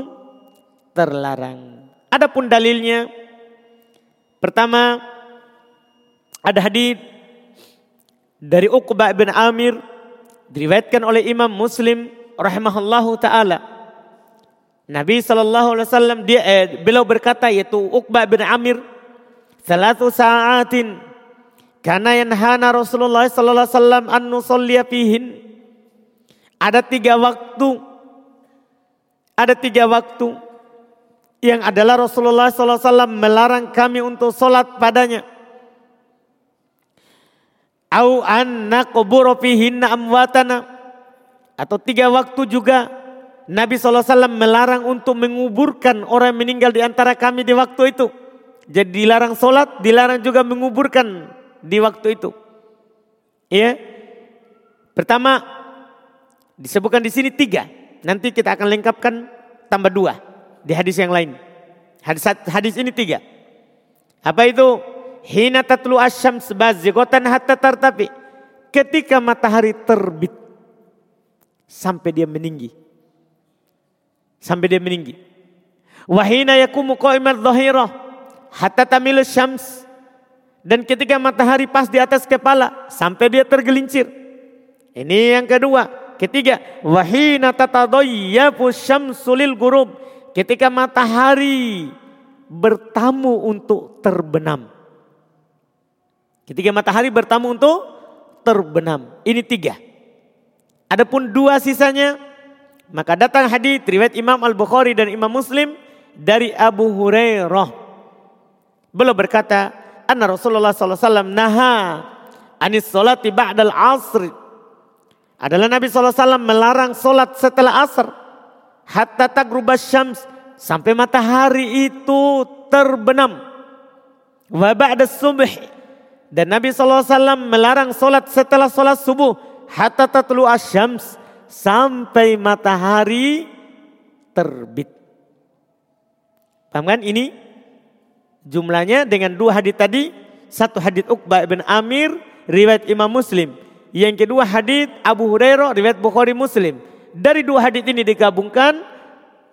terlarang. Adapun dalilnya. Pertama ada hadis dari Uqbah bin Amir diriwayatkan oleh Imam Muslim rahimahullahu taala. Nabi sallallahu alaihi wasallam dia eh, beliau berkata yaitu Uqbah bin Amir salatu sa'atin karena yanhana Rasulullah sallallahu alaihi wasallam an nusalliya fihin. Ada tiga waktu. Ada tiga waktu. Yang adalah Rasulullah sallallahu alaihi wasallam melarang kami untuk solat padanya. Au an naqburu fihinna amwatana. Atau tiga waktu juga Nabi SAW melarang untuk menguburkan orang yang meninggal di antara kami di waktu itu. Jadi dilarang sholat, dilarang juga menguburkan di waktu itu. Ya, pertama disebutkan di sini tiga. Nanti kita akan lengkapkan tambah dua di hadis yang lain. Hadis hadis ini tiga. Apa itu? hina tatlu asyams bazigotan hatta tartafi. Ketika matahari terbit sampai dia meninggi. Sampai dia meninggi. Wahina yakumu qa'imat dhahirah hatta tamilu syams. Dan ketika matahari pas di atas kepala sampai dia tergelincir. Ini yang kedua. Ketiga, wahina tatadayyafu syamsulil gurub. Ketika matahari bertamu untuk terbenam. Ketika matahari bertamu untuk terbenam. Ini tiga. Adapun dua sisanya, maka datang hadis riwayat Imam Al-Bukhari dan Imam Muslim dari Abu Hurairah. Beliau berkata, Anna Rasulullah SAW naha anis salati ba'dal asr. Adalah Nabi SAW melarang solat setelah asar. Hatta tagrubas syams. Sampai matahari itu terbenam. Wa ba'da subh dan Nabi SAW melarang solat setelah solat subuh. Hatta tatlu asyams. Sampai matahari terbit. Paham kan ini? Jumlahnya dengan dua hadis tadi. Satu hadis Uqbah bin Amir. Riwayat Imam Muslim. Yang kedua hadis Abu Hurairah. Riwayat Bukhari Muslim. Dari dua hadis ini digabungkan.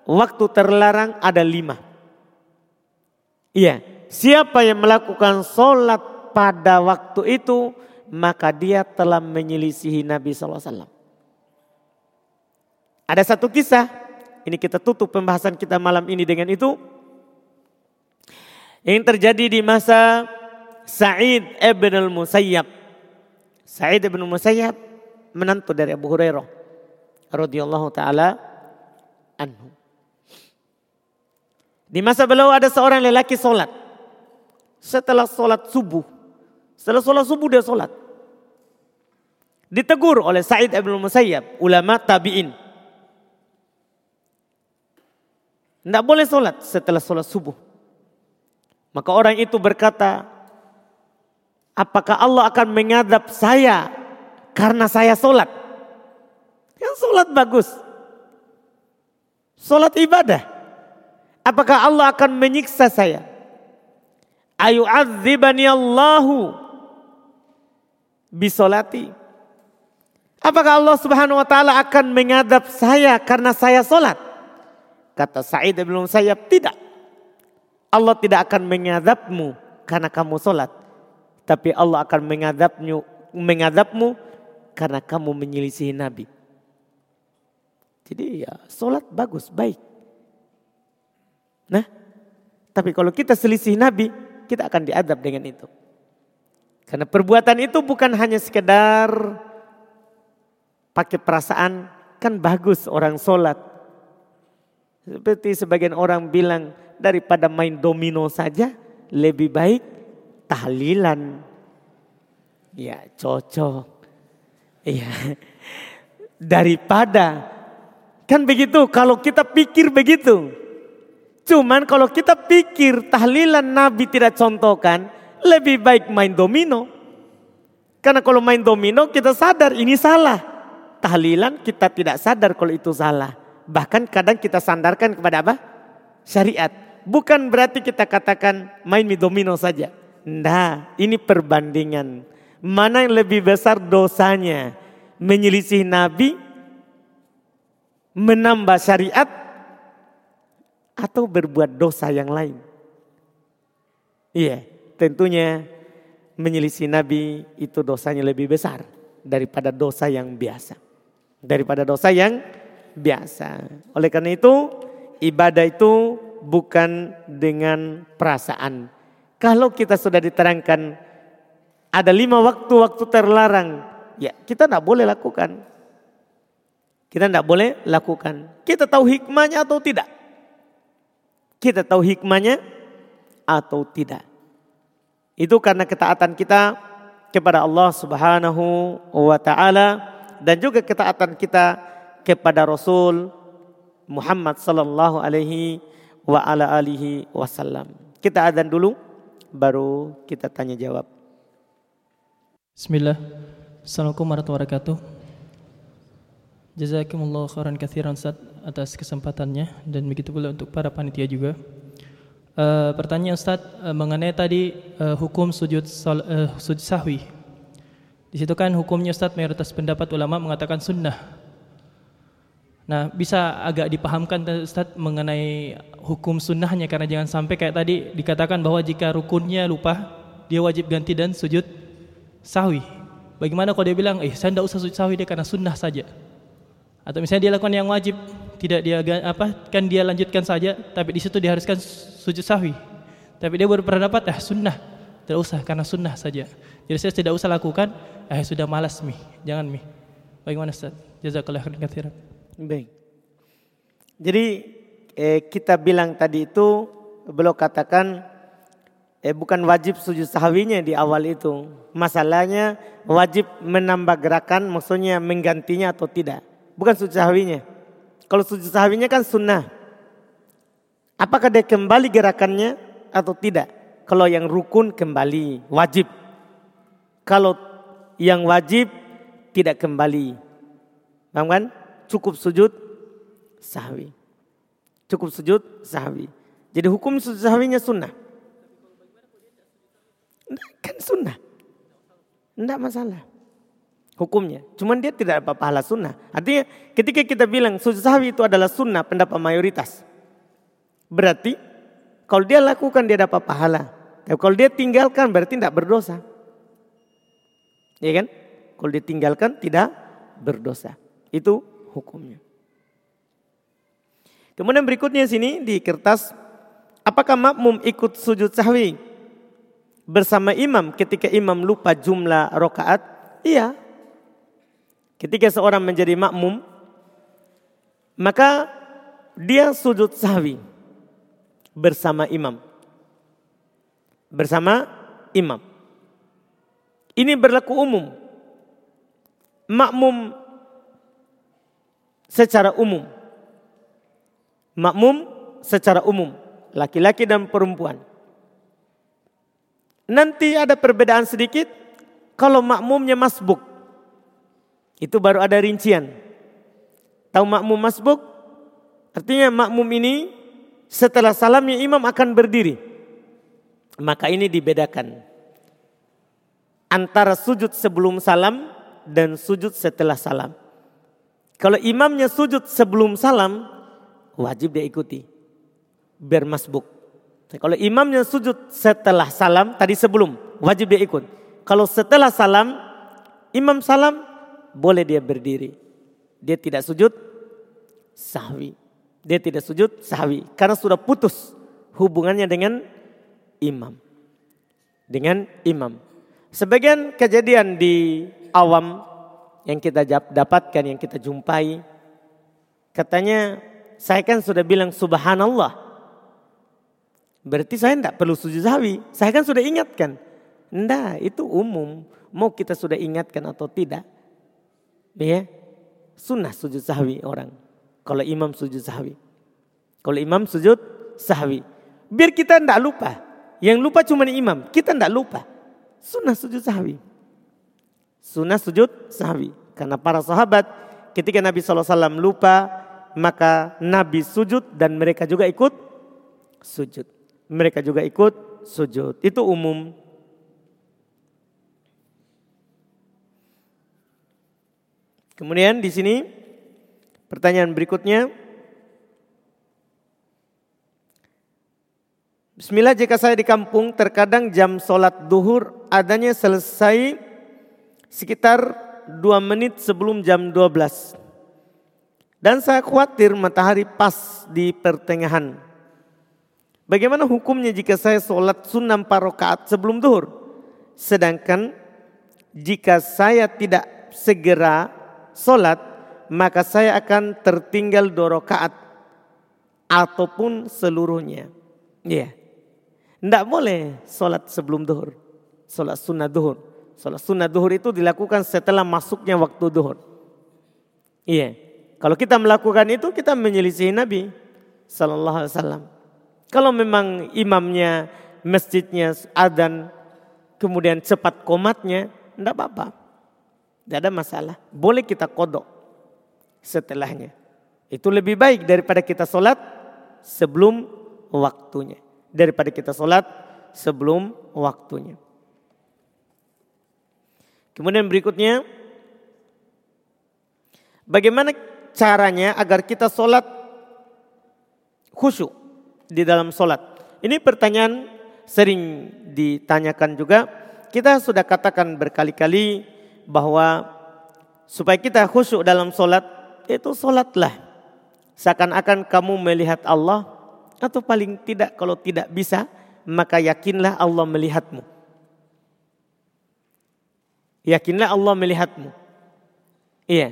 Waktu terlarang ada lima. Iya. Siapa yang melakukan solat pada waktu itu maka dia telah menyelisihi Nabi SAW. Ada satu kisah, ini kita tutup pembahasan kita malam ini dengan itu. Yang terjadi di masa Sa'id ibn al-Musayyab. Sa'id ibn al-Musayyab menantu dari Abu Hurairah radhiyallahu taala anhu. Di masa beliau ada seorang lelaki solat. Setelah solat subuh, setelah sholat subuh dia sholat. Ditegur oleh Sa'id Ibn Musayyab, ulama tabi'in. Tidak boleh sholat setelah sholat subuh. Maka orang itu berkata, apakah Allah akan mengadab saya karena saya sholat? Yang sholat bagus. Sholat ibadah. Apakah Allah akan menyiksa saya? Ayu azibani Allahu bisolati. Apakah Allah subhanahu wa ta'ala akan mengadab saya karena saya solat? Kata Sa'id bin Musayyab, tidak. Allah tidak akan mengadabmu karena kamu solat. Tapi Allah akan mengadabmu karena kamu menyelisihi Nabi. Jadi ya sholat bagus, baik. Nah, tapi kalau kita selisih Nabi, kita akan diadab dengan itu. Karena perbuatan itu bukan hanya sekedar pakai perasaan, kan bagus orang sholat. Seperti sebagian orang bilang, daripada main domino saja, lebih baik tahlilan. Ya cocok. Iya. Daripada Kan begitu kalau kita pikir begitu. Cuman kalau kita pikir tahlilan Nabi tidak contohkan, lebih baik main domino. Karena kalau main domino kita sadar ini salah. Tahlilan kita tidak sadar kalau itu salah. Bahkan kadang kita sandarkan kepada apa? Syariat. Bukan berarti kita katakan main domino saja. Nah, ini perbandingan. Mana yang lebih besar dosanya? Menyelisih Nabi menambah syariat atau berbuat dosa yang lain. Iya, tentunya menyelisih Nabi itu dosanya lebih besar daripada dosa yang biasa. Daripada dosa yang biasa. Oleh karena itu, ibadah itu bukan dengan perasaan. Kalau kita sudah diterangkan ada lima waktu-waktu terlarang, ya kita tidak boleh lakukan. Kita tidak boleh lakukan. Kita tahu hikmahnya atau tidak? Kita tahu hikmahnya atau tidak? Itu karena ketaatan kita kepada Allah Subhanahu wa taala dan juga ketaatan kita kepada Rasul Muhammad sallallahu alaihi wa ala alihi wasallam. Kita adzan dulu baru kita tanya jawab. Bismillah. Assalamualaikum warahmatullahi wabarakatuh. Jazakumullah khairan kathiran Ustaz atas kesempatannya dan begitu pula untuk para panitia juga. Uh, pertanyaan Ustaz uh, mengenai tadi uh, hukum sujud sal, uh, sujud sahwi. Di situ kan hukumnya Ustaz mayoritas pendapat ulama mengatakan sunnah. Nah, bisa agak dipahamkan Ustaz mengenai hukum sunnahnya karena jangan sampai kayak tadi dikatakan bahwa jika rukunnya lupa dia wajib ganti dan sujud sahwi. Bagaimana kalau dia bilang, eh saya tidak usah sujud sahwi dia karena sunnah saja. Atau misalnya dia lakukan yang wajib, tidak dia apa kan dia lanjutkan saja, tapi di situ diharuskan sujud sahwi. Tapi dia berpendapat ah sunnah, tidak usah karena sunnah saja. Jadi saya tidak usah lakukan, eh sudah malas mi, jangan mi. Bagaimana Ustaz? Jazakallah khairan katsiran. Baik. Jadi eh, kita bilang tadi itu belum katakan eh, bukan wajib sujud sahwinya di awal itu. Masalahnya wajib menambah gerakan maksudnya menggantinya atau tidak. Bukan sujud sahwinya. Kalau sujud sahwinya kan sunnah. Apakah dia kembali gerakannya atau tidak? Kalau yang rukun kembali, wajib. Kalau yang wajib tidak kembali. Paham kan? Cukup sujud sahwi. Cukup sujud sahwi. Jadi hukum sujud sahwinya sunnah. Kan sunnah. Tidak masalah hukumnya. Cuman dia tidak dapat pahala sunnah. Artinya ketika kita bilang sujud sahwi itu adalah sunnah pendapat mayoritas. Berarti kalau dia lakukan dia dapat pahala. Tapi kalau dia tinggalkan berarti tidak berdosa. Ya kan? Kalau dia tinggalkan tidak berdosa. Itu hukumnya. Kemudian berikutnya sini di kertas. Apakah makmum ikut sujud sahwi bersama imam ketika imam lupa jumlah rokaat? Iya, Ketika seorang menjadi makmum, maka dia sujud sahwi bersama imam. Bersama imam. Ini berlaku umum. Makmum secara umum. Makmum secara umum. Laki-laki dan perempuan. Nanti ada perbedaan sedikit kalau makmumnya masbuk. Itu baru ada rincian. Tahu makmum masbuk? Artinya makmum ini setelah salamnya imam akan berdiri. Maka ini dibedakan. Antara sujud sebelum salam dan sujud setelah salam. Kalau imamnya sujud sebelum salam, wajib dia ikuti. Biar masbuk. Kalau imamnya sujud setelah salam, tadi sebelum. wajib dia ikut. Kalau setelah salam, imam salam, boleh dia berdiri. Dia tidak sujud sahwi. Dia tidak sujud sahwi. Karena sudah putus hubungannya dengan imam. Dengan imam. Sebagian kejadian di awam yang kita dapatkan, yang kita jumpai. Katanya, saya kan sudah bilang subhanallah. Berarti saya tidak perlu sujud sahwi. Saya kan sudah ingatkan. Tidak, itu umum. Mau kita sudah ingatkan atau tidak. Ya, sunnah sujud sahwi orang. Kalau imam sujud sahwi. Kalau imam sujud sahwi. Biar kita tidak lupa. Yang lupa cuma imam. Kita tidak lupa. Sunnah sujud sahwi. Sunnah sujud sahwi. Karena para sahabat ketika Nabi SAW lupa. Maka Nabi sujud dan mereka juga ikut sujud. Mereka juga ikut sujud. Itu umum. Kemudian di sini Pertanyaan berikutnya. Bismillah jika saya di kampung terkadang jam sholat duhur adanya selesai sekitar dua menit sebelum jam 12. Dan saya khawatir matahari pas di pertengahan. Bagaimana hukumnya jika saya sholat sunnah parokaat sebelum duhur? Sedangkan jika saya tidak segera sholat maka saya akan tertinggal dua rakaat ataupun seluruhnya. Iya. Yeah. Tidak boleh sholat sebelum duhur. Sholat sunnah duhur. Sholat sunnah duhur itu dilakukan setelah masuknya waktu duhur. Iya. Kalau kita melakukan itu kita menyelisih Nabi Sallallahu Alaihi Wasallam. Kalau memang imamnya masjidnya adan kemudian cepat komatnya, tidak apa-apa. Tidak ada masalah. Boleh kita kodok setelahnya. Itu lebih baik daripada kita sholat sebelum waktunya. Daripada kita sholat sebelum waktunya. Kemudian berikutnya, bagaimana caranya agar kita sholat khusyuk di dalam sholat? Ini pertanyaan sering ditanyakan juga. Kita sudah katakan berkali-kali bahwa supaya kita khusyuk dalam sholat itu solatlah. Seakan-akan kamu melihat Allah atau paling tidak kalau tidak bisa maka yakinlah Allah melihatmu. Yakinlah Allah melihatmu. Iya.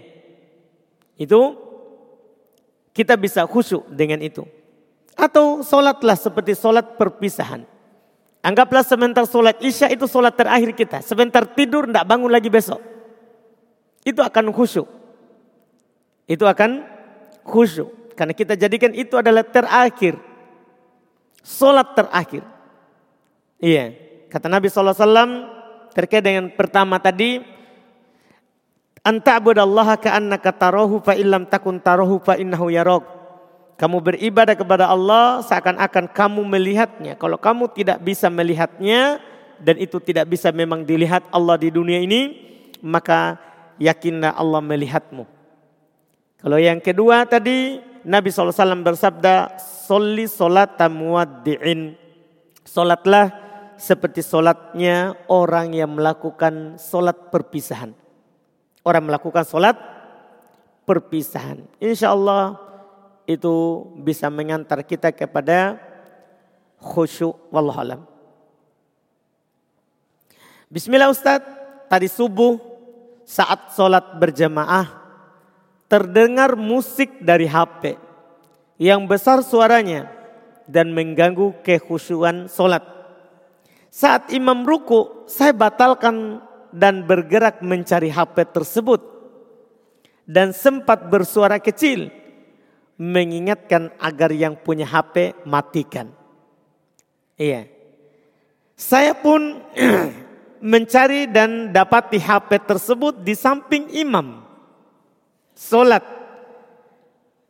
Itu kita bisa khusyuk dengan itu. Atau solatlah seperti solat perpisahan. Anggaplah sebentar solat isya itu solat terakhir kita. Sebentar tidur tidak bangun lagi besok. Itu akan khusyuk itu akan khusyuk. Karena kita jadikan itu adalah terakhir. Solat terakhir. Iya. Kata Nabi SAW terkait dengan pertama tadi. Anta abudallaha ka'annaka tarohu fa illam takun tarohu fa innahu yarok. Kamu beribadah kepada Allah seakan-akan kamu melihatnya. Kalau kamu tidak bisa melihatnya dan itu tidak bisa memang dilihat Allah di dunia ini, maka yakinlah Allah melihatmu. Kalau yang kedua tadi Nabi SAW bersabda, Soli solat tamuaddi'in. Solatlah seperti solatnya orang yang melakukan solat perpisahan. Orang melakukan solat perpisahan. Insya Allah itu bisa mengantar kita kepada khusyuk wallahualam. Bismillah Ustaz, tadi subuh saat solat berjamaah terdengar musik dari HP yang besar suaranya dan mengganggu kekhusyuan solat. Saat imam ruku, saya batalkan dan bergerak mencari HP tersebut. Dan sempat bersuara kecil, mengingatkan agar yang punya HP matikan. Iya. Saya pun mencari dan dapati HP tersebut di samping imam solat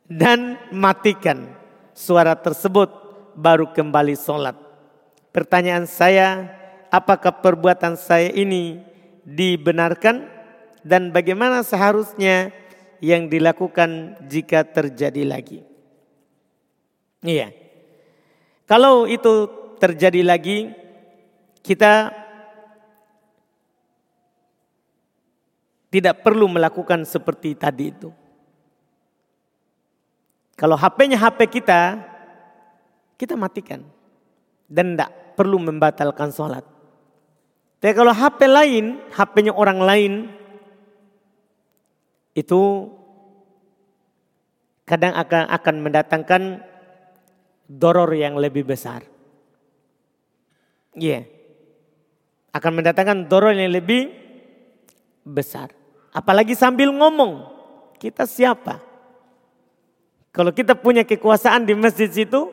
dan matikan suara tersebut baru kembali solat. Pertanyaan saya, apakah perbuatan saya ini dibenarkan dan bagaimana seharusnya yang dilakukan jika terjadi lagi? Iya. Kalau itu terjadi lagi, kita tidak perlu melakukan seperti tadi itu. Kalau HP-nya HP kita, kita matikan. Dan enggak, perlu membatalkan sholat. Tapi kalau HP lain, HP-nya orang lain, itu kadang akan akan mendatangkan doror yang lebih besar. Iya. Yeah. Akan mendatangkan doror yang lebih besar. Apalagi sambil ngomong. Kita siapa? Kalau kita punya kekuasaan di masjid situ,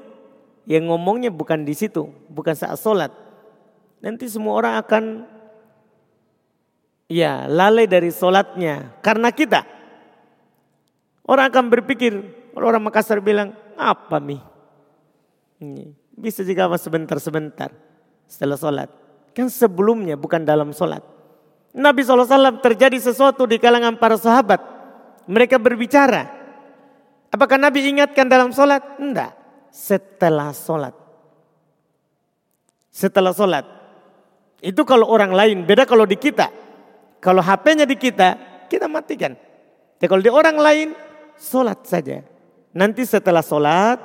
yang ngomongnya bukan di situ, bukan saat sholat. Nanti semua orang akan ya lalai dari sholatnya karena kita. Orang akan berpikir, kalau orang Makassar bilang, apa mi? Bisa juga sebentar-sebentar setelah sholat. Kan sebelumnya bukan dalam sholat. Nabi SAW terjadi sesuatu di kalangan para sahabat. Mereka berbicara. Apakah Nabi ingatkan dalam sholat? Tidak. Setelah sholat. Setelah sholat. Itu kalau orang lain. Beda kalau di kita. Kalau HP-nya di kita, kita matikan. Tapi kalau di orang lain, sholat saja. Nanti setelah sholat,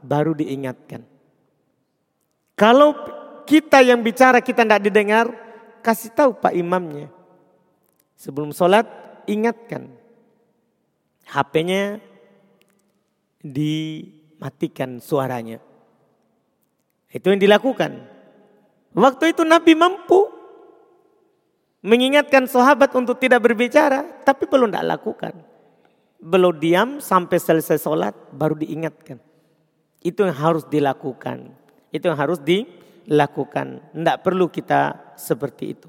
baru diingatkan. Kalau kita yang bicara kita tidak didengar, kasih tahu Pak Imamnya. Sebelum sholat ingatkan. HP-nya dimatikan suaranya. Itu yang dilakukan. Waktu itu Nabi mampu mengingatkan sahabat untuk tidak berbicara, tapi belum tidak lakukan. Belum diam sampai selesai sholat, baru diingatkan. Itu yang harus dilakukan. Itu yang harus dilakukan. Tidak perlu kita seperti itu.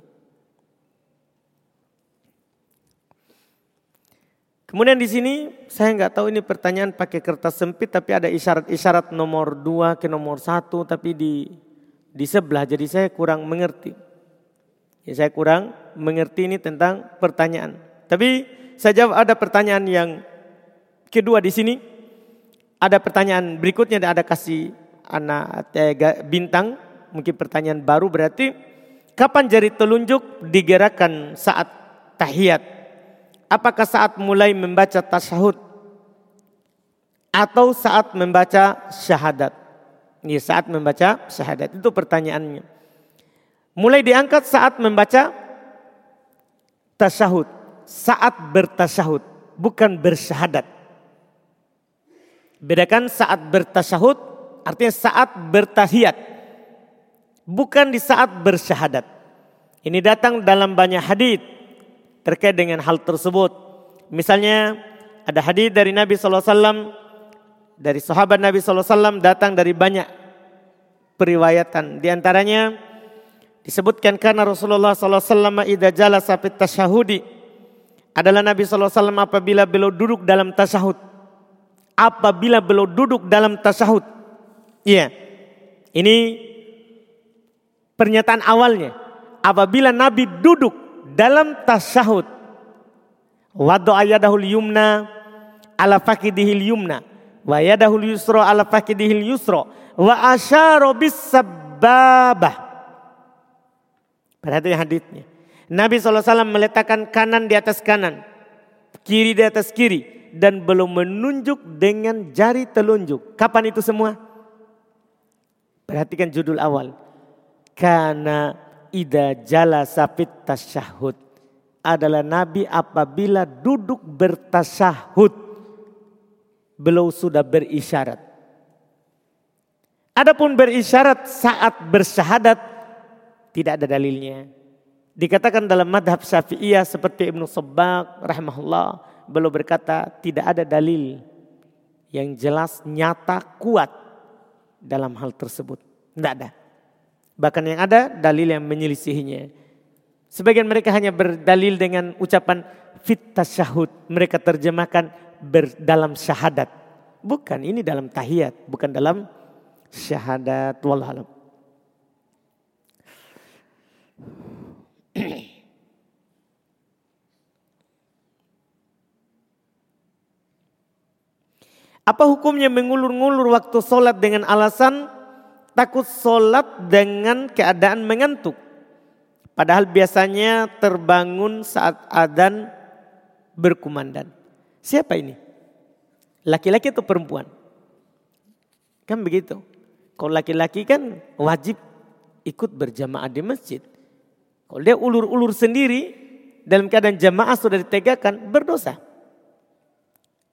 Kemudian di sini saya nggak tahu ini pertanyaan pakai kertas sempit tapi ada isyarat-isyarat nomor dua ke nomor satu tapi di di sebelah jadi saya kurang mengerti. Ya, saya kurang mengerti ini tentang pertanyaan. Tapi saya jawab ada pertanyaan yang kedua di sini. Ada pertanyaan berikutnya ada kasih anak bintang mungkin pertanyaan baru berarti Kapan jari telunjuk digerakkan saat tahiyat? Apakah saat mulai membaca tasyahud? Atau saat membaca syahadat? Ini saat membaca syahadat. Itu pertanyaannya. Mulai diangkat saat membaca tasyahud. Saat bertasyahud. Bukan bersyahadat. Bedakan saat bertasyahud artinya saat bertahiyat bukan di saat bersyahadat. Ini datang dalam banyak hadis terkait dengan hal tersebut. Misalnya ada hadis dari Nabi SAW, dari sahabat Nabi SAW datang dari banyak periwayatan. Di antaranya disebutkan karena Rasulullah SAW idza jalasa fit tasyahudi adalah Nabi SAW apabila beliau duduk dalam tasyahud. Apabila beliau duduk dalam tasyahud. Iya. Ini pernyataan awalnya. Apabila Nabi duduk dalam tasyahud. Wadu ayadahul yumna ala fakidihil yumna. Wa yadahul yusro ala fakidihil yusro. Wa asyaro bis sababah. Perhatikan hadithnya. Nabi SAW meletakkan kanan di atas kanan. Kiri di atas kiri. Dan belum menunjuk dengan jari telunjuk. Kapan itu semua? Perhatikan judul awal karena ida jala sapit tasyahud adalah Nabi apabila duduk bertasyahud belum sudah berisyarat. Adapun berisyarat saat bersyahadat tidak ada dalilnya. Dikatakan dalam madhab syafi'iyah seperti Ibnu Sabbaq rahimahullah belum berkata tidak ada dalil yang jelas nyata kuat dalam hal tersebut. Tidak ada. Bahkan yang ada dalil yang menyelisihinya. Sebagian mereka hanya berdalil dengan ucapan fit tasyahud. Mereka terjemahkan ber, dalam syahadat. Bukan, ini dalam tahiyat. Bukan dalam syahadat. Wallahualam. Apa hukumnya mengulur-ngulur waktu sholat dengan alasan takut sholat dengan keadaan mengantuk. Padahal biasanya terbangun saat adan berkumandan. Siapa ini? Laki-laki atau perempuan? Kan begitu. Kalau laki-laki kan wajib ikut berjamaah di masjid. Kalau dia ulur-ulur sendiri dalam keadaan jamaah sudah ditegakkan berdosa.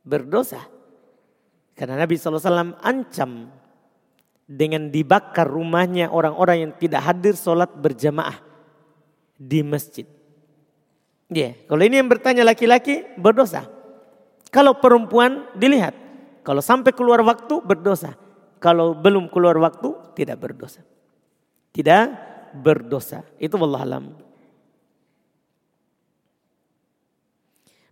Berdosa. Karena Nabi SAW ancam dengan dibakar rumahnya orang-orang yang tidak hadir sholat berjamaah di masjid. Ya, yeah. kalau ini yang bertanya laki-laki berdosa. Kalau perempuan dilihat, kalau sampai keluar waktu berdosa. Kalau belum keluar waktu tidak berdosa. Tidak berdosa. Itu Allah alam.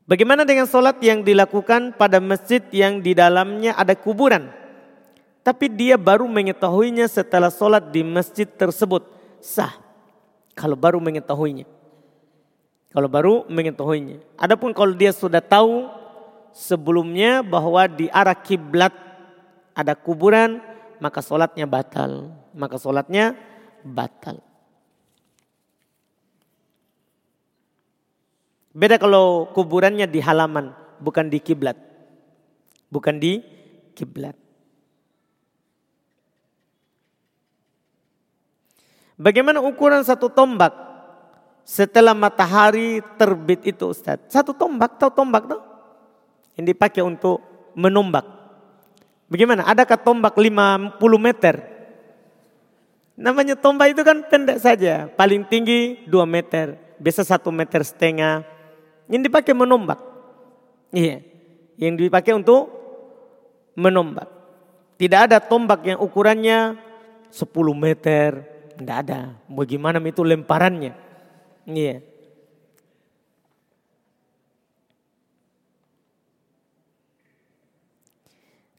Bagaimana dengan sholat yang dilakukan pada masjid yang di dalamnya ada kuburan? Tapi dia baru mengetahuinya setelah sholat di masjid tersebut. Sah. Kalau baru mengetahuinya. Kalau baru mengetahuinya. Adapun kalau dia sudah tahu sebelumnya bahwa di arah kiblat ada kuburan, maka sholatnya batal. Maka sholatnya batal. Beda kalau kuburannya di halaman, bukan di kiblat. Bukan di kiblat. Bagaimana ukuran satu tombak setelah matahari terbit itu Ustaz? Satu tombak, tahu tombak tuh? Yang dipakai untuk menombak. Bagaimana? Adakah tombak 50 meter? Namanya tombak itu kan pendek saja. Paling tinggi 2 meter. Biasa 1 meter setengah. Yang dipakai menombak. Iya. Yang dipakai untuk menombak. Tidak ada tombak yang ukurannya 10 meter, tidak ada. Bagaimana itu lemparannya? Iya.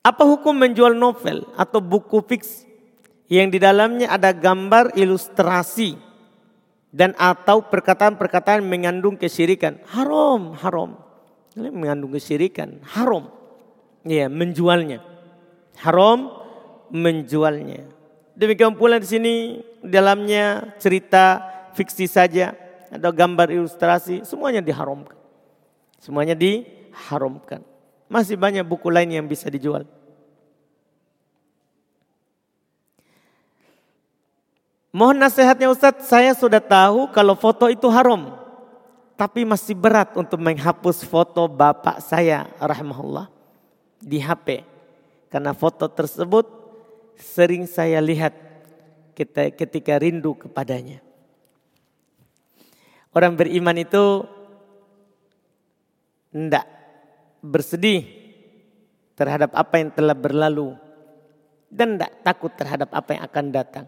Apa hukum menjual novel atau buku fiksi yang di dalamnya ada gambar ilustrasi dan atau perkataan-perkataan mengandung kesyirikan? Haram, haram. Mengandung kesyirikan, haram. Iya, menjualnya. Haram menjualnya. Demikian pula di sini dalamnya cerita fiksi saja atau gambar ilustrasi semuanya diharamkan. Semuanya diharamkan. Masih banyak buku lain yang bisa dijual. Mohon nasihatnya Ustadz, saya sudah tahu kalau foto itu haram. Tapi masih berat untuk menghapus foto bapak saya rahimahullah di HP. Karena foto tersebut sering saya lihat ketika rindu kepadanya. Orang beriman itu tidak bersedih terhadap apa yang telah berlalu dan tidak takut terhadap apa yang akan datang.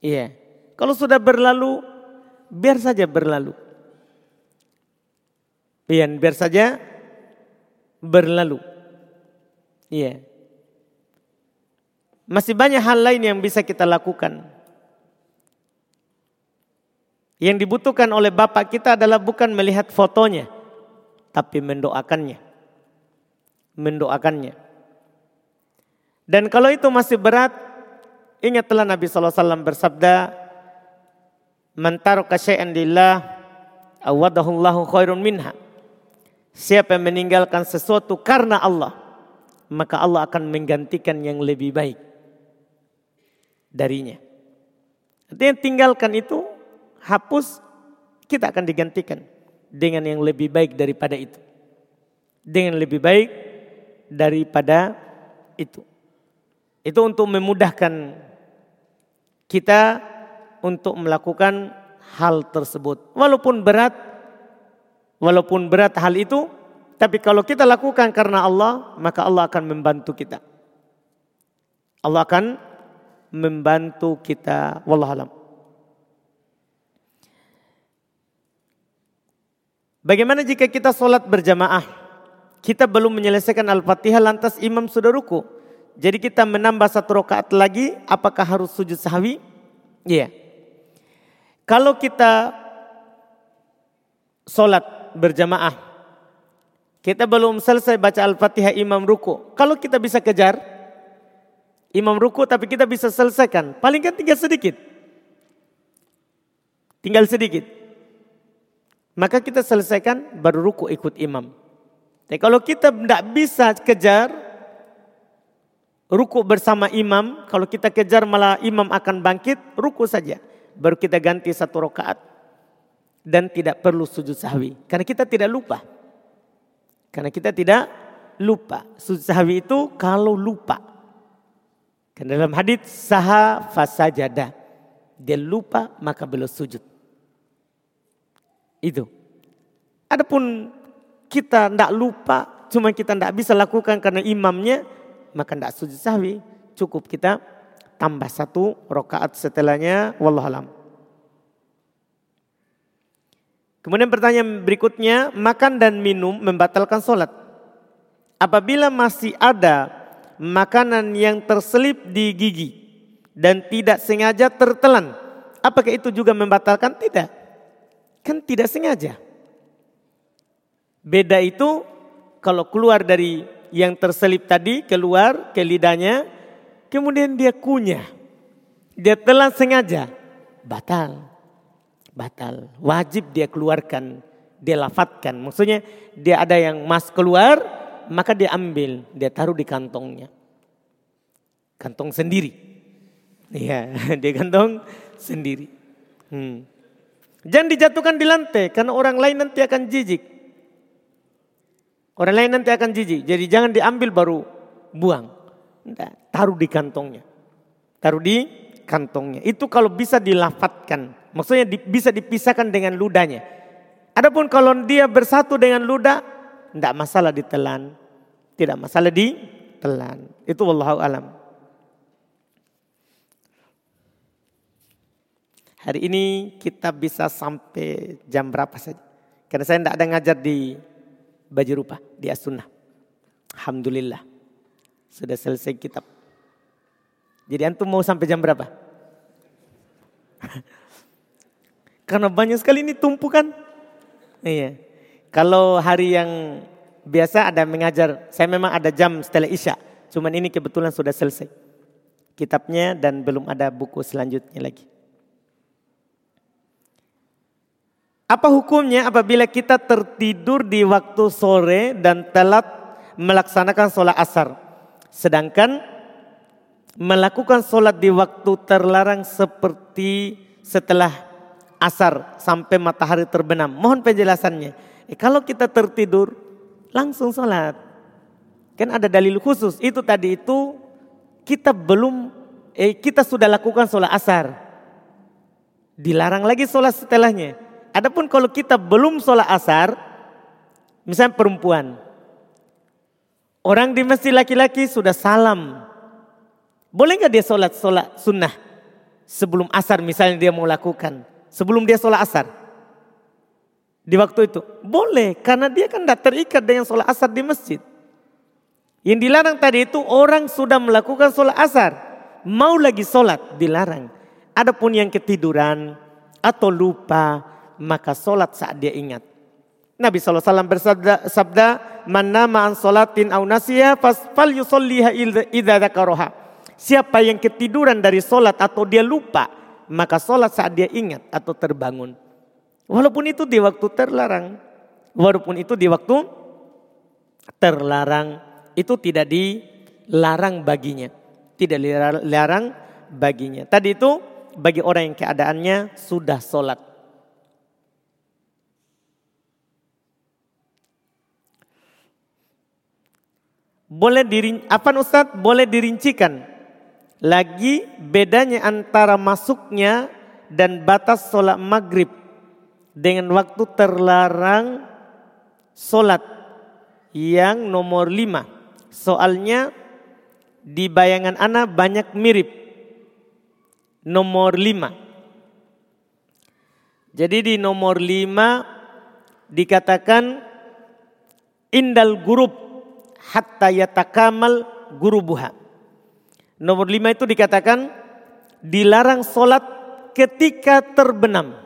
Iya, kalau sudah berlalu, biar saja berlalu. Iya, biar saja berlalu. Iya. Masih banyak hal lain yang bisa kita lakukan. Yang dibutuhkan oleh bapak kita adalah bukan melihat fotonya, tapi mendoakannya. Mendoakannya. Dan kalau itu masih berat, ingatlah Nabi SAW bersabda, Mentaraka syai'an lillah, awadahullahu khairun minha. Siapa yang meninggalkan sesuatu karena Allah, maka Allah akan menggantikan yang lebih baik darinya. Artinya tinggalkan itu, hapus, kita akan digantikan dengan yang lebih baik daripada itu. Dengan lebih baik daripada itu. Itu untuk memudahkan kita untuk melakukan hal tersebut. Walaupun berat, walaupun berat hal itu, tapi kalau kita lakukan karena Allah, maka Allah akan membantu kita. Allah akan membantu kita. Wallahualam. Bagaimana jika kita sholat berjamaah? Kita belum menyelesaikan Al-Fatihah lantas imam sudah ruku. Jadi kita menambah satu rakaat lagi, apakah harus sujud sahwi? Iya. Yeah. Kalau kita sholat berjamaah, kita belum selesai baca Al-Fatihah imam ruku. Kalau kita bisa kejar, imam ruku tapi kita bisa selesaikan. Paling kan tinggal sedikit. Tinggal sedikit. Maka kita selesaikan baru ruku ikut imam. Tapi kalau kita tidak bisa kejar ruku bersama imam, kalau kita kejar malah imam akan bangkit, ruku saja. Baru kita ganti satu rakaat dan tidak perlu sujud sahwi. Karena kita tidak lupa. Karena kita tidak lupa. Sujud sahwi itu kalau lupa. Karena dalam hadis saha fasajada. Dia lupa maka belum sujud. Itu. Adapun kita tidak lupa, cuma kita tidak bisa lakukan karena imamnya, maka tidak sujud sahwi. Cukup kita tambah satu rokaat setelahnya, wallahualam. Kemudian pertanyaan berikutnya, makan dan minum membatalkan sholat. Apabila masih ada makanan yang terselip di gigi dan tidak sengaja tertelan, apakah itu juga membatalkan? Tidak. Kan tidak sengaja. Beda itu kalau keluar dari yang terselip tadi, keluar ke lidahnya, kemudian dia kunyah. Dia telan sengaja, batal batal. Wajib dia keluarkan, dia lafatkan. Maksudnya dia ada yang mas keluar, maka dia ambil, dia taruh di kantongnya. Kantong sendiri. Iya, dia kantong sendiri. Hmm. Jangan dijatuhkan di lantai karena orang lain nanti akan jijik. Orang lain nanti akan jijik. Jadi jangan diambil baru buang. Nggak, taruh di kantongnya. Taruh di kantongnya. Itu kalau bisa dilafatkan. Maksudnya bisa dipisahkan dengan ludahnya. Adapun kalau dia bersatu dengan ludah, tidak masalah ditelan. Tidak masalah ditelan. Itu wallahu alam. Hari ini kita bisa sampai jam berapa saja. Karena saya tidak ada ngajar di Baju Rupa, di As-Sunnah. Alhamdulillah. Sudah selesai kitab. Jadi antum mau sampai jam berapa? Karena banyak sekali ini tumpukan. Iya. Kalau hari yang biasa ada mengajar, saya memang ada jam setelah Isya. Cuman ini kebetulan sudah selesai. Kitabnya dan belum ada buku selanjutnya lagi. Apa hukumnya apabila kita tertidur di waktu sore dan telat melaksanakan sholat asar. Sedangkan melakukan sholat di waktu terlarang seperti setelah asar sampai matahari terbenam. Mohon penjelasannya. Eh, kalau kita tertidur langsung sholat. Kan ada dalil khusus. Itu tadi itu kita belum, eh, kita sudah lakukan sholat asar. Dilarang lagi sholat setelahnya. Adapun kalau kita belum sholat asar, misalnya perempuan. Orang di masjid laki-laki sudah salam. Boleh nggak dia sholat sholat sunnah sebelum asar misalnya dia mau lakukan? sebelum dia sholat asar. Di waktu itu. Boleh, karena dia kan tidak terikat dengan sholat asar di masjid. Yang dilarang tadi itu orang sudah melakukan sholat asar. Mau lagi sholat, dilarang. Adapun yang ketiduran atau lupa, maka sholat saat dia ingat. Nabi SAW bersabda, sabda, Man nama an sholatin au nasiyah fal yusolliha idha. Siapa yang ketiduran dari sholat atau dia lupa, maka sholat saat dia ingat atau terbangun. Walaupun itu di waktu terlarang. Walaupun itu di waktu terlarang. Itu tidak dilarang baginya. Tidak dilarang baginya. Tadi itu bagi orang yang keadaannya sudah sholat. Boleh dirin, apa Ustaz? Boleh dirincikan lagi bedanya antara masuknya dan batas sholat maghrib dengan waktu terlarang sholat yang nomor lima. Soalnya di bayangan anak banyak mirip. Nomor lima. Jadi di nomor lima dikatakan indal gurub hatta yatakamal gurubuha Nomor lima itu dikatakan dilarang sholat ketika terbenam.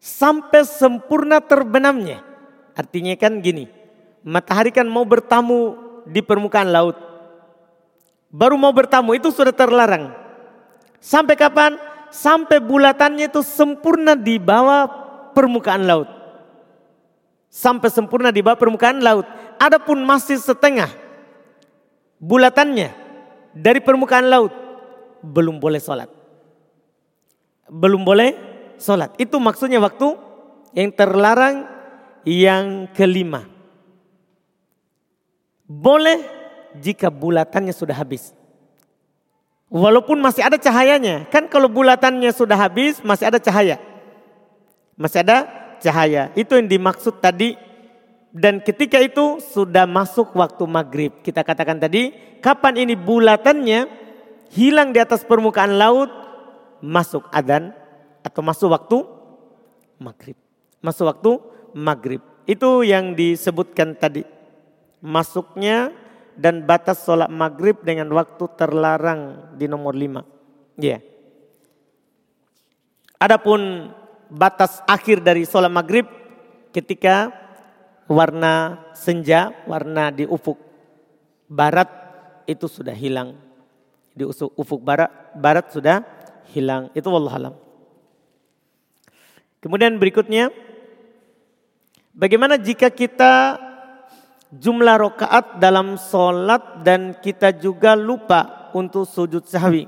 Sampai sempurna terbenamnya. Artinya kan gini, matahari kan mau bertamu di permukaan laut. Baru mau bertamu itu sudah terlarang. Sampai kapan? sampai bulatannya itu sempurna di bawah permukaan laut. Sampai sempurna di bawah permukaan laut. Adapun masih setengah bulatannya dari permukaan laut belum boleh sholat. Belum boleh sholat. Itu maksudnya waktu yang terlarang yang kelima. Boleh jika bulatannya sudah habis. Walaupun masih ada cahayanya. Kan kalau bulatannya sudah habis masih ada cahaya. Masih ada cahaya. Itu yang dimaksud tadi. Dan ketika itu sudah masuk waktu maghrib. Kita katakan tadi. Kapan ini bulatannya hilang di atas permukaan laut. Masuk adan atau masuk waktu maghrib. Masuk waktu maghrib. Itu yang disebutkan tadi. Masuknya dan batas sholat maghrib dengan waktu terlarang di nomor lima. Ya. Yeah. Adapun batas akhir dari sholat maghrib ketika warna senja, warna di ufuk barat itu sudah hilang. Di ufuk barat, barat sudah hilang. Itu wallah alam. Kemudian berikutnya, bagaimana jika kita jumlah rokaat dalam solat dan kita juga lupa untuk sujud sahwi.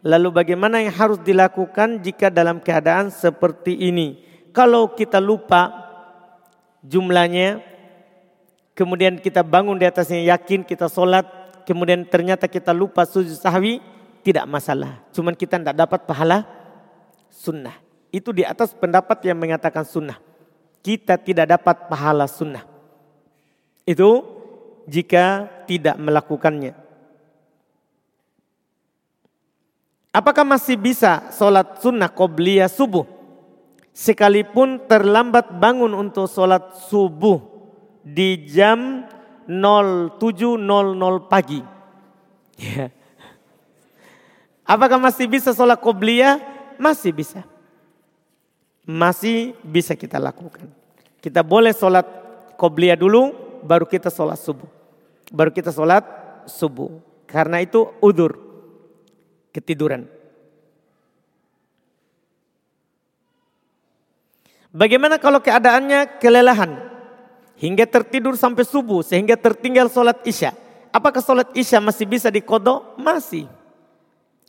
Lalu bagaimana yang harus dilakukan jika dalam keadaan seperti ini? Kalau kita lupa jumlahnya, kemudian kita bangun di atasnya yakin kita solat, kemudian ternyata kita lupa sujud sahwi, tidak masalah. Cuman kita tidak dapat pahala sunnah. Itu di atas pendapat yang mengatakan sunnah. Kita tidak dapat pahala sunnah. Itu jika tidak melakukannya. Apakah masih bisa sholat sunnah qobliyah subuh? Sekalipun terlambat bangun untuk sholat subuh di jam 07.00 pagi. Ya. Apakah masih bisa sholat qobliyah? Masih bisa. Masih bisa kita lakukan. Kita boleh sholat qobliyah dulu baru kita sholat subuh. Baru kita sholat subuh. Karena itu udur. Ketiduran. Bagaimana kalau keadaannya kelelahan? Hingga tertidur sampai subuh sehingga tertinggal sholat isya. Apakah sholat isya masih bisa dikodok? Masih.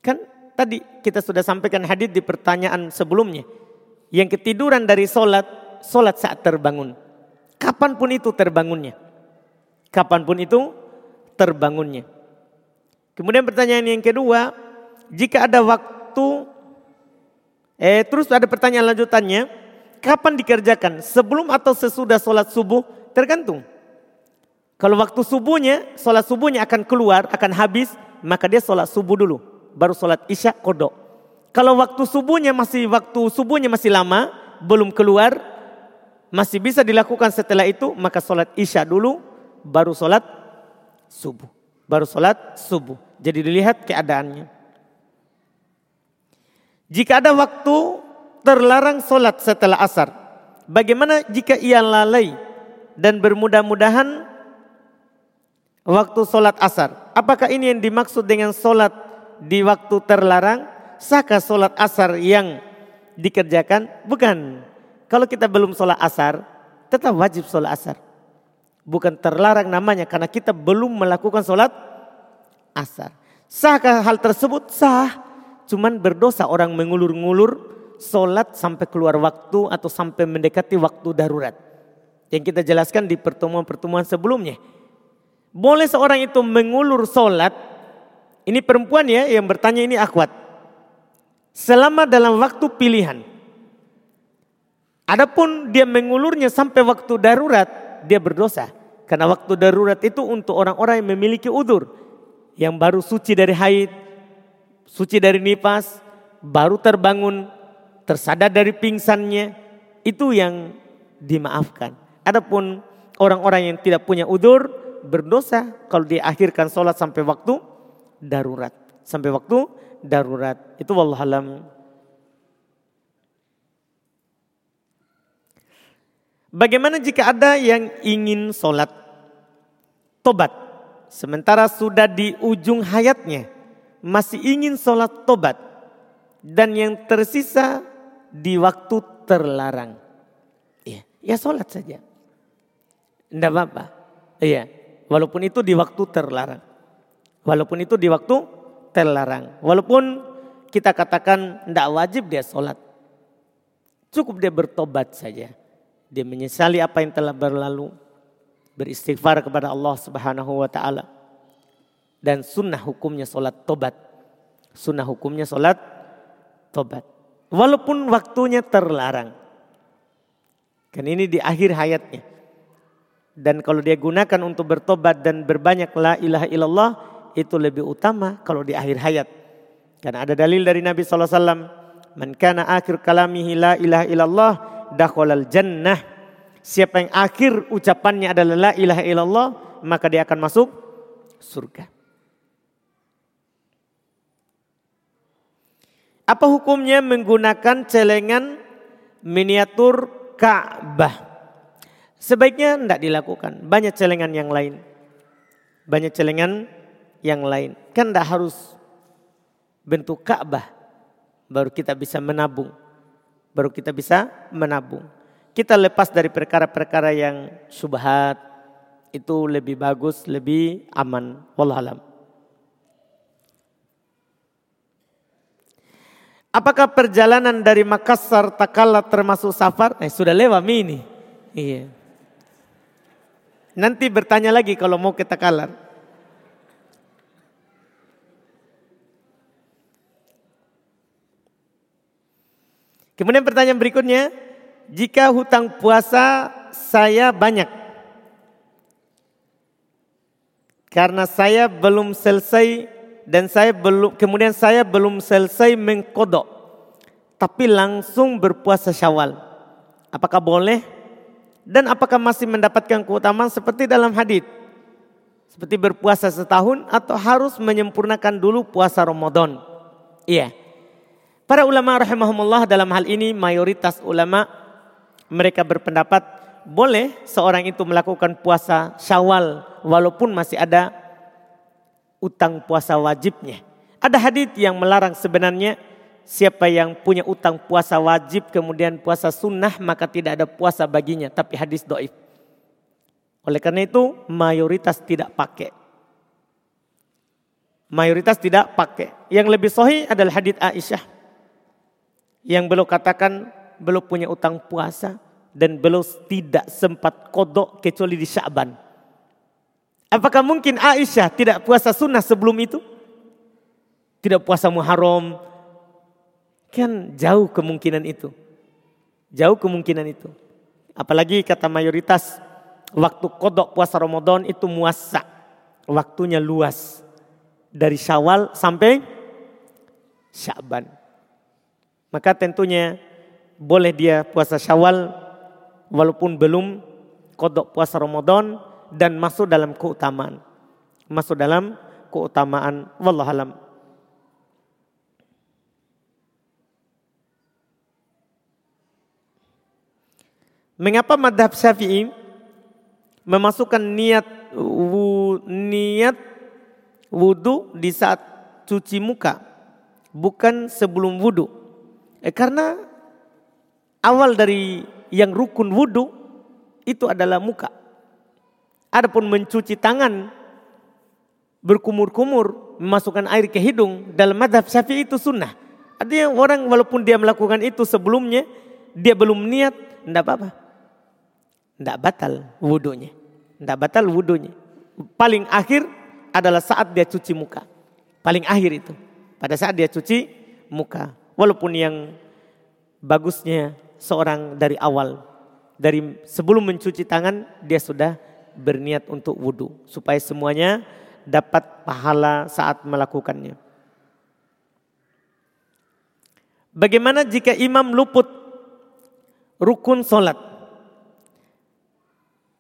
Kan tadi kita sudah sampaikan hadis di pertanyaan sebelumnya. Yang ketiduran dari sholat, sholat saat terbangun. Kapan pun itu terbangunnya. Kapan pun itu terbangunnya. Kemudian pertanyaan yang kedua, jika ada waktu, eh terus ada pertanyaan lanjutannya, kapan dikerjakan? Sebelum atau sesudah sholat subuh? Tergantung. Kalau waktu subuhnya, sholat subuhnya akan keluar, akan habis, maka dia sholat subuh dulu. Baru sholat isya kodok. Kalau waktu subuhnya masih waktu subuhnya masih lama, belum keluar, masih bisa dilakukan setelah itu, maka sholat isya dulu, baru sholat subuh. Baru sholat subuh. Jadi dilihat keadaannya. Jika ada waktu terlarang sholat setelah asar. Bagaimana jika ia lalai dan bermudah-mudahan waktu sholat asar. Apakah ini yang dimaksud dengan sholat di waktu terlarang? Sahkah sholat asar yang dikerjakan? Bukan. Kalau kita belum sholat asar, tetap wajib sholat asar. Bukan terlarang namanya karena kita belum melakukan sholat asar. Sahkah hal tersebut? Sah. Cuman berdosa orang mengulur-ngulur sholat sampai keluar waktu atau sampai mendekati waktu darurat. Yang kita jelaskan di pertemuan-pertemuan sebelumnya. Boleh seorang itu mengulur sholat. Ini perempuan ya yang bertanya ini akhwat. Selama dalam waktu pilihan. Adapun dia mengulurnya sampai waktu darurat, dia berdosa. Karena waktu darurat itu untuk orang-orang yang memiliki udur. Yang baru suci dari haid, suci dari nifas, baru terbangun, tersadar dari pingsannya. Itu yang dimaafkan. Adapun orang-orang yang tidak punya udur, berdosa kalau diakhirkan sholat sampai waktu darurat. Sampai waktu darurat. Itu wallahualam. Bagaimana jika ada yang ingin sholat tobat. Sementara sudah di ujung hayatnya masih ingin sholat tobat. dan yang tersisa di waktu terlarang. Ya, ya sholat saja. Tidak apa-apa. Iya, walaupun itu di waktu terlarang. Walaupun itu di waktu terlarang. Walaupun kita katakan tidak wajib dia sholat. Cukup dia bertobat saja. Dia menyesali apa yang telah berlalu. Beristighfar kepada Allah subhanahu wa ta'ala. Dan sunnah hukumnya sholat tobat. Sunnah hukumnya sholat tobat. Walaupun waktunya terlarang. Kan ini di akhir hayatnya. Dan kalau dia gunakan untuk bertobat dan berbanyak la ilaha illallah. Itu lebih utama kalau di akhir hayat. Karena ada dalil dari Nabi SAW. Man kana akhir kalamihi la ilaha illallah dakhalal jannah. Siapa yang akhir ucapannya adalah la ilaha illallah. Maka dia akan masuk surga. Apa hukumnya menggunakan celengan miniatur Ka'bah? Sebaiknya tidak dilakukan. Banyak celengan yang lain. Banyak celengan yang lain. Kan tidak harus bentuk Ka'bah baru kita bisa menabung. Baru kita bisa menabung. Kita lepas dari perkara-perkara yang subhat itu lebih bagus, lebih aman. Wallahualam. Apakah perjalanan dari Makassar Takala termasuk safar? Eh sudah lewat ini. Iya. Nanti bertanya lagi kalau mau ke Takalar. Kemudian pertanyaan berikutnya, jika hutang puasa saya banyak karena saya belum selesai dan saya belum kemudian saya belum selesai mengkodok tapi langsung berpuasa Syawal. Apakah boleh? Dan apakah masih mendapatkan keutamaan seperti dalam hadis? Seperti berpuasa setahun atau harus menyempurnakan dulu puasa Ramadan? Iya. Para ulama rahimahumullah dalam hal ini mayoritas ulama mereka berpendapat boleh seorang itu melakukan puasa syawal walaupun masih ada utang puasa wajibnya. Ada hadis yang melarang sebenarnya siapa yang punya utang puasa wajib kemudian puasa sunnah maka tidak ada puasa baginya. Tapi hadis doif. Oleh karena itu mayoritas tidak pakai. Mayoritas tidak pakai. Yang lebih sahih adalah hadis Aisyah yang belum katakan belum punya utang puasa dan belum tidak sempat kodok kecuali di Syaban. Apakah mungkin Aisyah tidak puasa sunnah sebelum itu? Tidak puasa Muharram? Kan jauh kemungkinan itu. Jauh kemungkinan itu. Apalagi kata mayoritas waktu kodok puasa Ramadan itu muasa. Waktunya luas. Dari Syawal sampai Syaban. Maka tentunya boleh dia puasa syawal walaupun belum kodok puasa Ramadan dan masuk dalam keutamaan. Masuk dalam keutamaan. Wallahualam. Mengapa madhab syafi'i memasukkan niat wu, niat wudhu di saat cuci muka bukan sebelum wudhu? Eh, karena awal dari yang rukun wudhu itu adalah muka. Adapun mencuci tangan berkumur-kumur memasukkan air ke hidung dalam madhab syafi'i itu sunnah. Artinya orang walaupun dia melakukan itu sebelumnya dia belum niat, tidak apa-apa. Tidak batal wudhunya. Tidak batal wudhunya. Paling akhir adalah saat dia cuci muka. Paling akhir itu. Pada saat dia cuci muka. Walaupun yang bagusnya seorang dari awal, dari sebelum mencuci tangan dia sudah berniat untuk wudhu. Supaya semuanya dapat pahala saat melakukannya. Bagaimana jika imam luput rukun solat?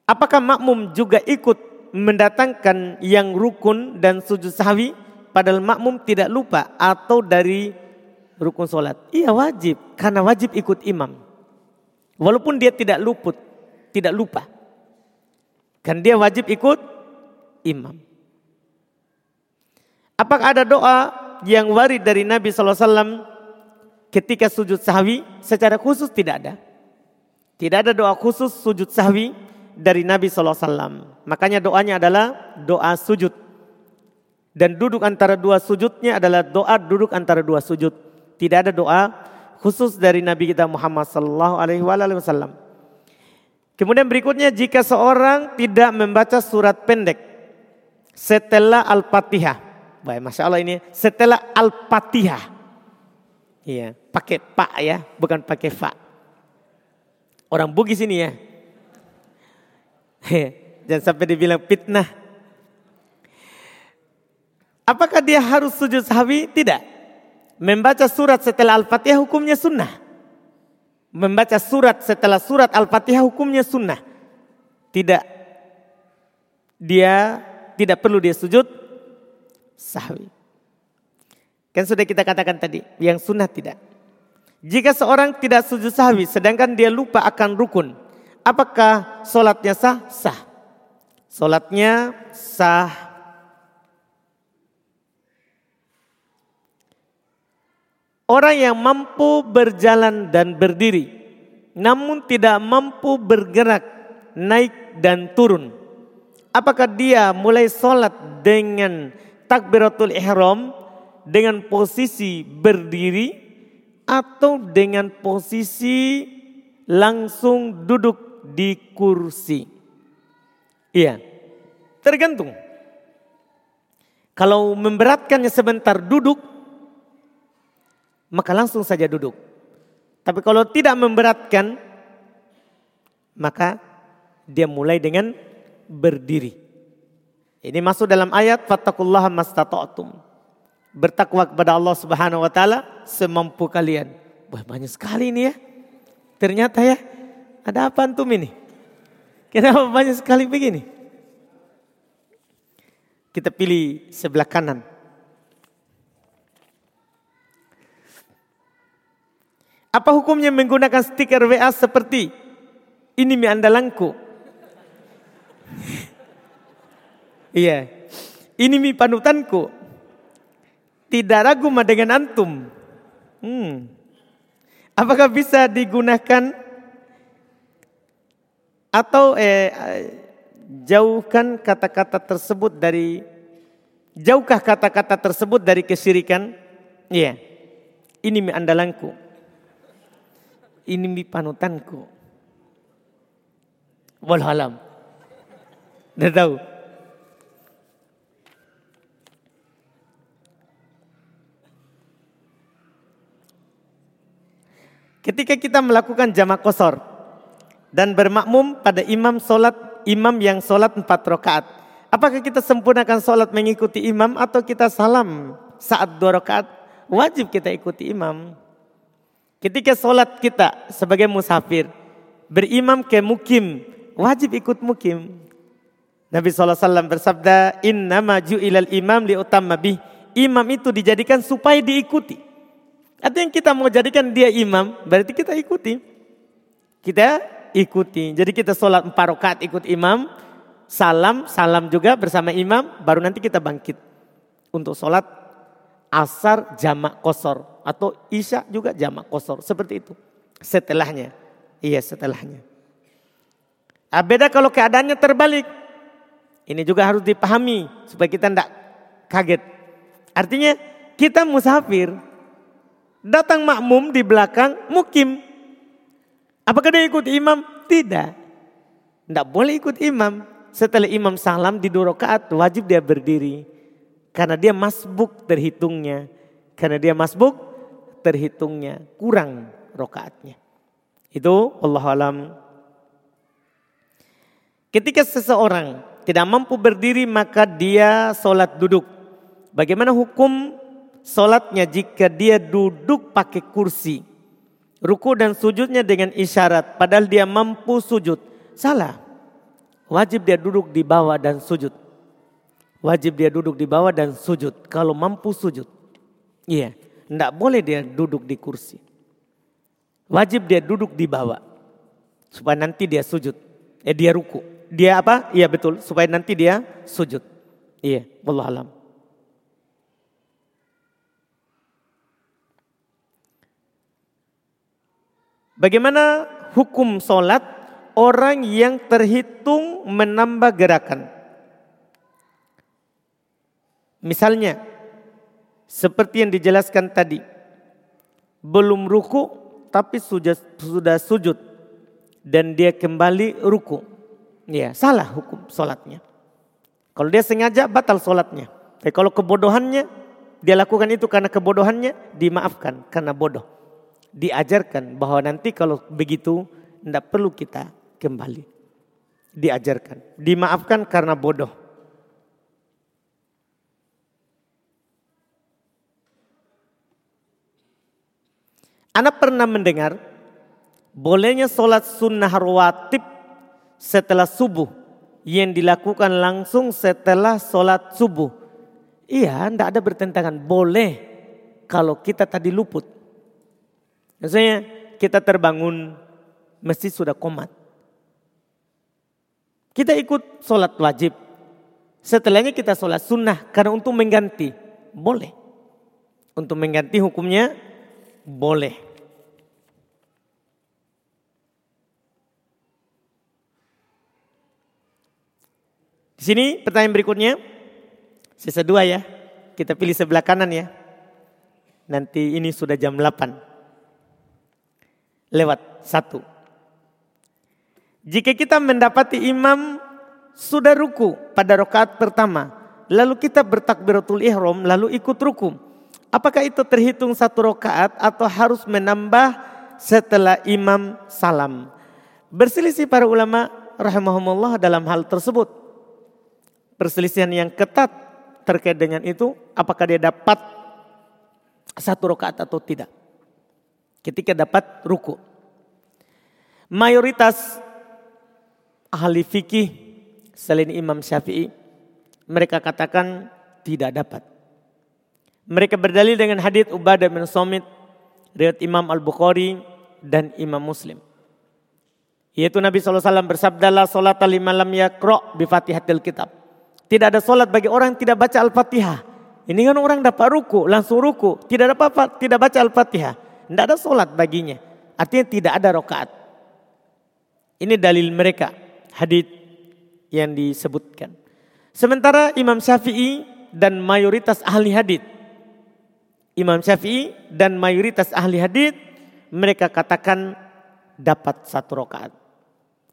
Apakah makmum juga ikut mendatangkan yang rukun dan sujud sahwi padahal makmum tidak lupa atau dari rukun sholat? Iya wajib, karena wajib ikut imam. Walaupun dia tidak luput, tidak lupa. Kan dia wajib ikut imam. Apakah ada doa yang warid dari Nabi SAW ketika sujud sahwi secara khusus tidak ada. Tidak ada doa khusus sujud sahwi dari Nabi SAW. Makanya doanya adalah doa sujud. Dan duduk antara dua sujudnya adalah doa duduk antara dua sujud. Tidak ada doa khusus dari Nabi kita Muhammad Sallallahu Alaihi Wasallam. Kemudian berikutnya jika seorang tidak membaca surat pendek setelah Al-Fatihah. Baik, Masya Allah ini setelah Al-Fatihah. Iya, pakai pak ya, bukan pakai fa. Orang Bugis ini ya. Jangan sampai dibilang fitnah. Apakah dia harus sujud sahwi? Tidak. Membaca surat setelah Al-Fatihah hukumnya sunnah membaca surat setelah surat Al-Fatihah hukumnya sunnah. Tidak dia tidak perlu dia sujud sahwi. Kan sudah kita katakan tadi, yang sunnah tidak. Jika seorang tidak sujud sahwi sedangkan dia lupa akan rukun, apakah solatnya sah? Sah. Solatnya sah. Orang yang mampu berjalan dan berdiri, namun tidak mampu bergerak, naik dan turun. Apakah dia mulai sholat dengan takbiratul ihram dengan posisi berdiri atau dengan posisi langsung duduk di kursi? Iya, tergantung. Kalau memberatkannya sebentar duduk, maka langsung saja duduk. Tapi kalau tidak memberatkan, maka dia mulai dengan berdiri. Ini masuk dalam ayat fattakullaha mastata'tum. Bertakwa kepada Allah Subhanahu wa taala semampu kalian. Wah, banyak sekali ini ya. Ternyata ya, ada apa antum ini? Kenapa banyak sekali begini? Kita pilih sebelah kanan. Apa hukumnya menggunakan stiker WA seperti ini mi andalanku? iya. Ini mi panutanku. Tidak ragu mah dengan antum. Hmm. Apakah bisa digunakan atau eh, jauhkan kata-kata tersebut dari jauhkah kata-kata tersebut dari kesyirikan? Iya. Ini mi andalanku ini mi panutanku. Wallahualam. Tidak tahu. Ketika kita melakukan jamak kosor dan bermakmum pada imam solat imam yang solat empat rakaat, apakah kita sempurnakan solat mengikuti imam atau kita salam saat dua rakaat? Wajib kita ikuti imam. Ketika sholat kita sebagai musafir, berimam ke mukim, wajib ikut mukim. Nabi SAW bersabda, Inna maju ilal imam li bih. Imam itu dijadikan supaya diikuti. Artinya kita mau jadikan dia imam, berarti kita ikuti. Kita ikuti. Jadi kita sholat empat rakaat ikut imam, salam, salam juga bersama imam, baru nanti kita bangkit. Untuk sholat asar jamak kosor atau isya juga jamak kosor seperti itu. Setelahnya. Iya setelahnya. Nah, beda kalau keadaannya terbalik. Ini juga harus dipahami supaya kita tidak kaget. Artinya kita musafir datang makmum di belakang mukim. Apakah dia ikut imam? Tidak. Tidak boleh ikut imam. Setelah imam salam di dua rakaat wajib dia berdiri karena dia masbuk terhitungnya. Karena dia masbuk terhitungnya kurang rokaatnya. Itu Allah alam. Ketika seseorang tidak mampu berdiri maka dia sholat duduk. Bagaimana hukum sholatnya jika dia duduk pakai kursi? Ruku dan sujudnya dengan isyarat padahal dia mampu sujud. Salah. Wajib dia duduk di bawah dan sujud. Wajib dia duduk di bawah dan sujud. Kalau mampu sujud. Iya. Tidak boleh dia duduk di kursi. Wajib dia duduk di bawah. Supaya nanti dia sujud. Eh dia ruku. Dia apa? Iya betul. Supaya nanti dia sujud. Iya. Wallah alam. Bagaimana hukum solat orang yang terhitung menambah gerakan? Misalnya, seperti yang dijelaskan tadi, belum ruku tapi sudah, sudah sujud dan dia kembali ruku. Ya, salah hukum solatnya. Kalau dia sengaja batal solatnya. Tapi kalau kebodohannya dia lakukan itu karena kebodohannya dimaafkan karena bodoh. Diajarkan bahwa nanti kalau begitu tidak perlu kita kembali. Diajarkan. Dimaafkan karena bodoh. Anak pernah mendengar bolehnya sholat sunnah rawatib setelah subuh yang dilakukan langsung setelah sholat subuh. Iya, tidak ada bertentangan. Boleh kalau kita tadi luput. Misalnya kita terbangun mesti sudah komat. Kita ikut sholat wajib. Setelahnya kita sholat sunnah karena untuk mengganti. Boleh. Untuk mengganti hukumnya boleh. Di sini pertanyaan berikutnya. Sisa dua ya. Kita pilih sebelah kanan ya. Nanti ini sudah jam 8. Lewat satu. Jika kita mendapati imam sudah ruku pada rakaat pertama, lalu kita bertakbiratul ihram, lalu ikut ruku. Apakah itu terhitung satu rakaat atau harus menambah setelah imam salam? Berselisih para ulama rahimahumullah dalam hal tersebut. Perselisihan yang ketat terkait dengan itu, apakah dia dapat satu rakaat atau tidak. Ketika dapat ruku. Mayoritas ahli fikih selain Imam Syafi'i mereka katakan tidak dapat. Mereka berdalil dengan hadis Ubadah bin Somit, riwayat Imam Al-Bukhari dan Imam Muslim. Yaitu Nabi SAW bersabda, La solat lima lam yakro bi fatihatil kitab. Tidak ada solat bagi orang yang tidak baca Al-Fatihah. Ini kan orang dapat ruku, langsung ruku. Tidak ada apa-apa, tidak baca Al-Fatihah. Tidak ada solat baginya. Artinya tidak ada rokaat. Ini dalil mereka, hadis yang disebutkan. Sementara Imam Syafi'i dan mayoritas ahli hadis Imam Syafi'i dan mayoritas ahli hadis mereka katakan dapat satu rakaat.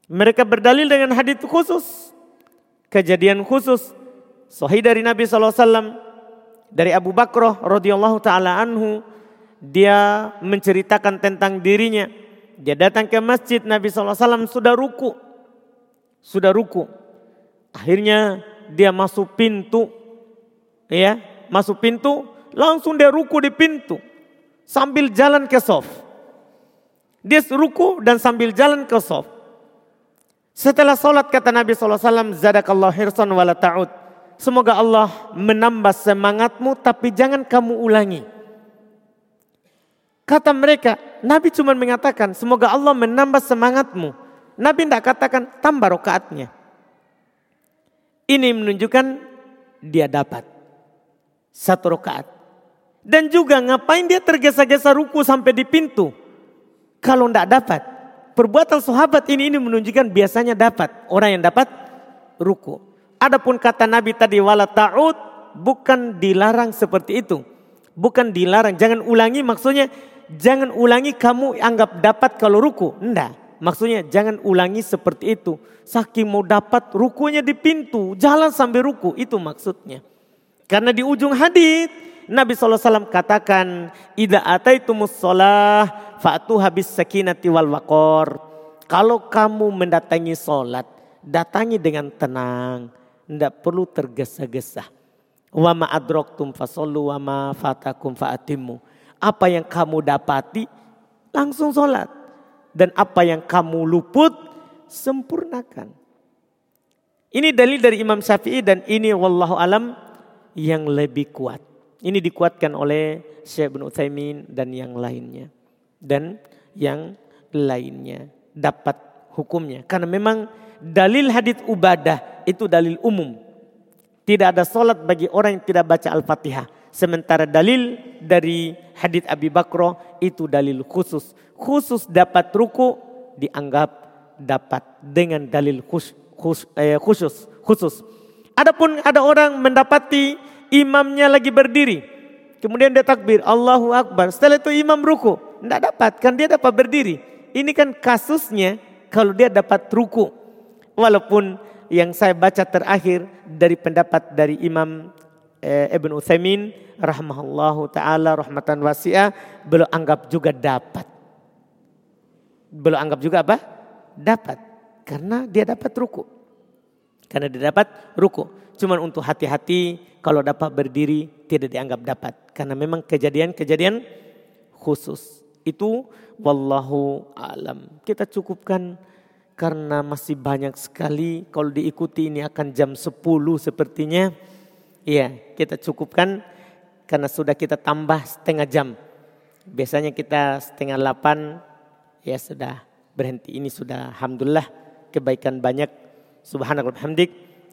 Mereka berdalil dengan hadis khusus, kejadian khusus, sahih dari Nabi SAW, dari Abu Bakroh radhiyallahu taala anhu, dia menceritakan tentang dirinya. Dia datang ke masjid Nabi SAW sudah ruku, sudah ruku. Akhirnya dia masuk pintu, ya masuk pintu, Langsung dia ruku di pintu. Sambil jalan ke sof. Dia ruku dan sambil jalan ke sof. Setelah sholat kata Nabi SAW, Zadakallah hirsan wala ta'ud. Semoga Allah menambah semangatmu tapi jangan kamu ulangi. Kata mereka, Nabi cuma mengatakan semoga Allah menambah semangatmu. Nabi tidak katakan tambah rokaatnya. Ini menunjukkan dia dapat satu rokaat. Dan juga ngapain dia tergesa-gesa ruku sampai di pintu. Kalau tidak dapat. Perbuatan sahabat ini ini menunjukkan biasanya dapat. Orang yang dapat ruku. Adapun kata Nabi tadi wala ta'ud bukan dilarang seperti itu. Bukan dilarang. Jangan ulangi maksudnya jangan ulangi kamu anggap dapat kalau ruku. Enggak. Maksudnya jangan ulangi seperti itu. Saking mau dapat rukunya di pintu. Jalan sampai ruku. Itu maksudnya. Karena di ujung hadis Nabi SAW katakan, Ida ataitumus sholah fa'tu habis sakinati wal wakor. Kalau kamu mendatangi sholat, datangi dengan tenang. Tidak perlu tergesa-gesa. Wa ma adroktum fasollu wa ma fatakum fa'atimu. Apa yang kamu dapati, langsung sholat. Dan apa yang kamu luput, sempurnakan. Ini dalil dari Imam Syafi'i dan ini wallahu alam yang lebih kuat. Ini dikuatkan oleh Syekh bin Utsaimin dan yang lainnya. Dan yang lainnya dapat hukumnya. Karena memang dalil hadis ubadah itu dalil umum. Tidak ada solat bagi orang yang tidak baca Al-Fatihah. Sementara dalil dari hadis Abi Bakro itu dalil khusus. khusus dapat ruku dianggap dapat dengan dalil khusus, eh, khusus, khusus. Adapun ada orang mendapati imamnya lagi berdiri. Kemudian dia takbir, Allahu Akbar. Setelah itu imam ruku. Tidak dapat, kan dia dapat berdiri. Ini kan kasusnya kalau dia dapat ruku. Walaupun yang saya baca terakhir dari pendapat dari Imam eh, Ibn Uthaymin rahmahullahu taala rahmatan wasi'ah belum anggap juga dapat. Belum anggap juga apa? Dapat. Karena dia dapat ruku. Karena dia dapat ruku. Cuman untuk hati-hati kalau dapat berdiri tidak dianggap dapat. Karena memang kejadian-kejadian khusus. Itu wallahu alam. Kita cukupkan karena masih banyak sekali kalau diikuti ini akan jam 10 sepertinya. Iya, kita cukupkan karena sudah kita tambah setengah jam. Biasanya kita setengah 8 ya sudah berhenti. Ini sudah alhamdulillah kebaikan banyak. Subhanallah hamdik.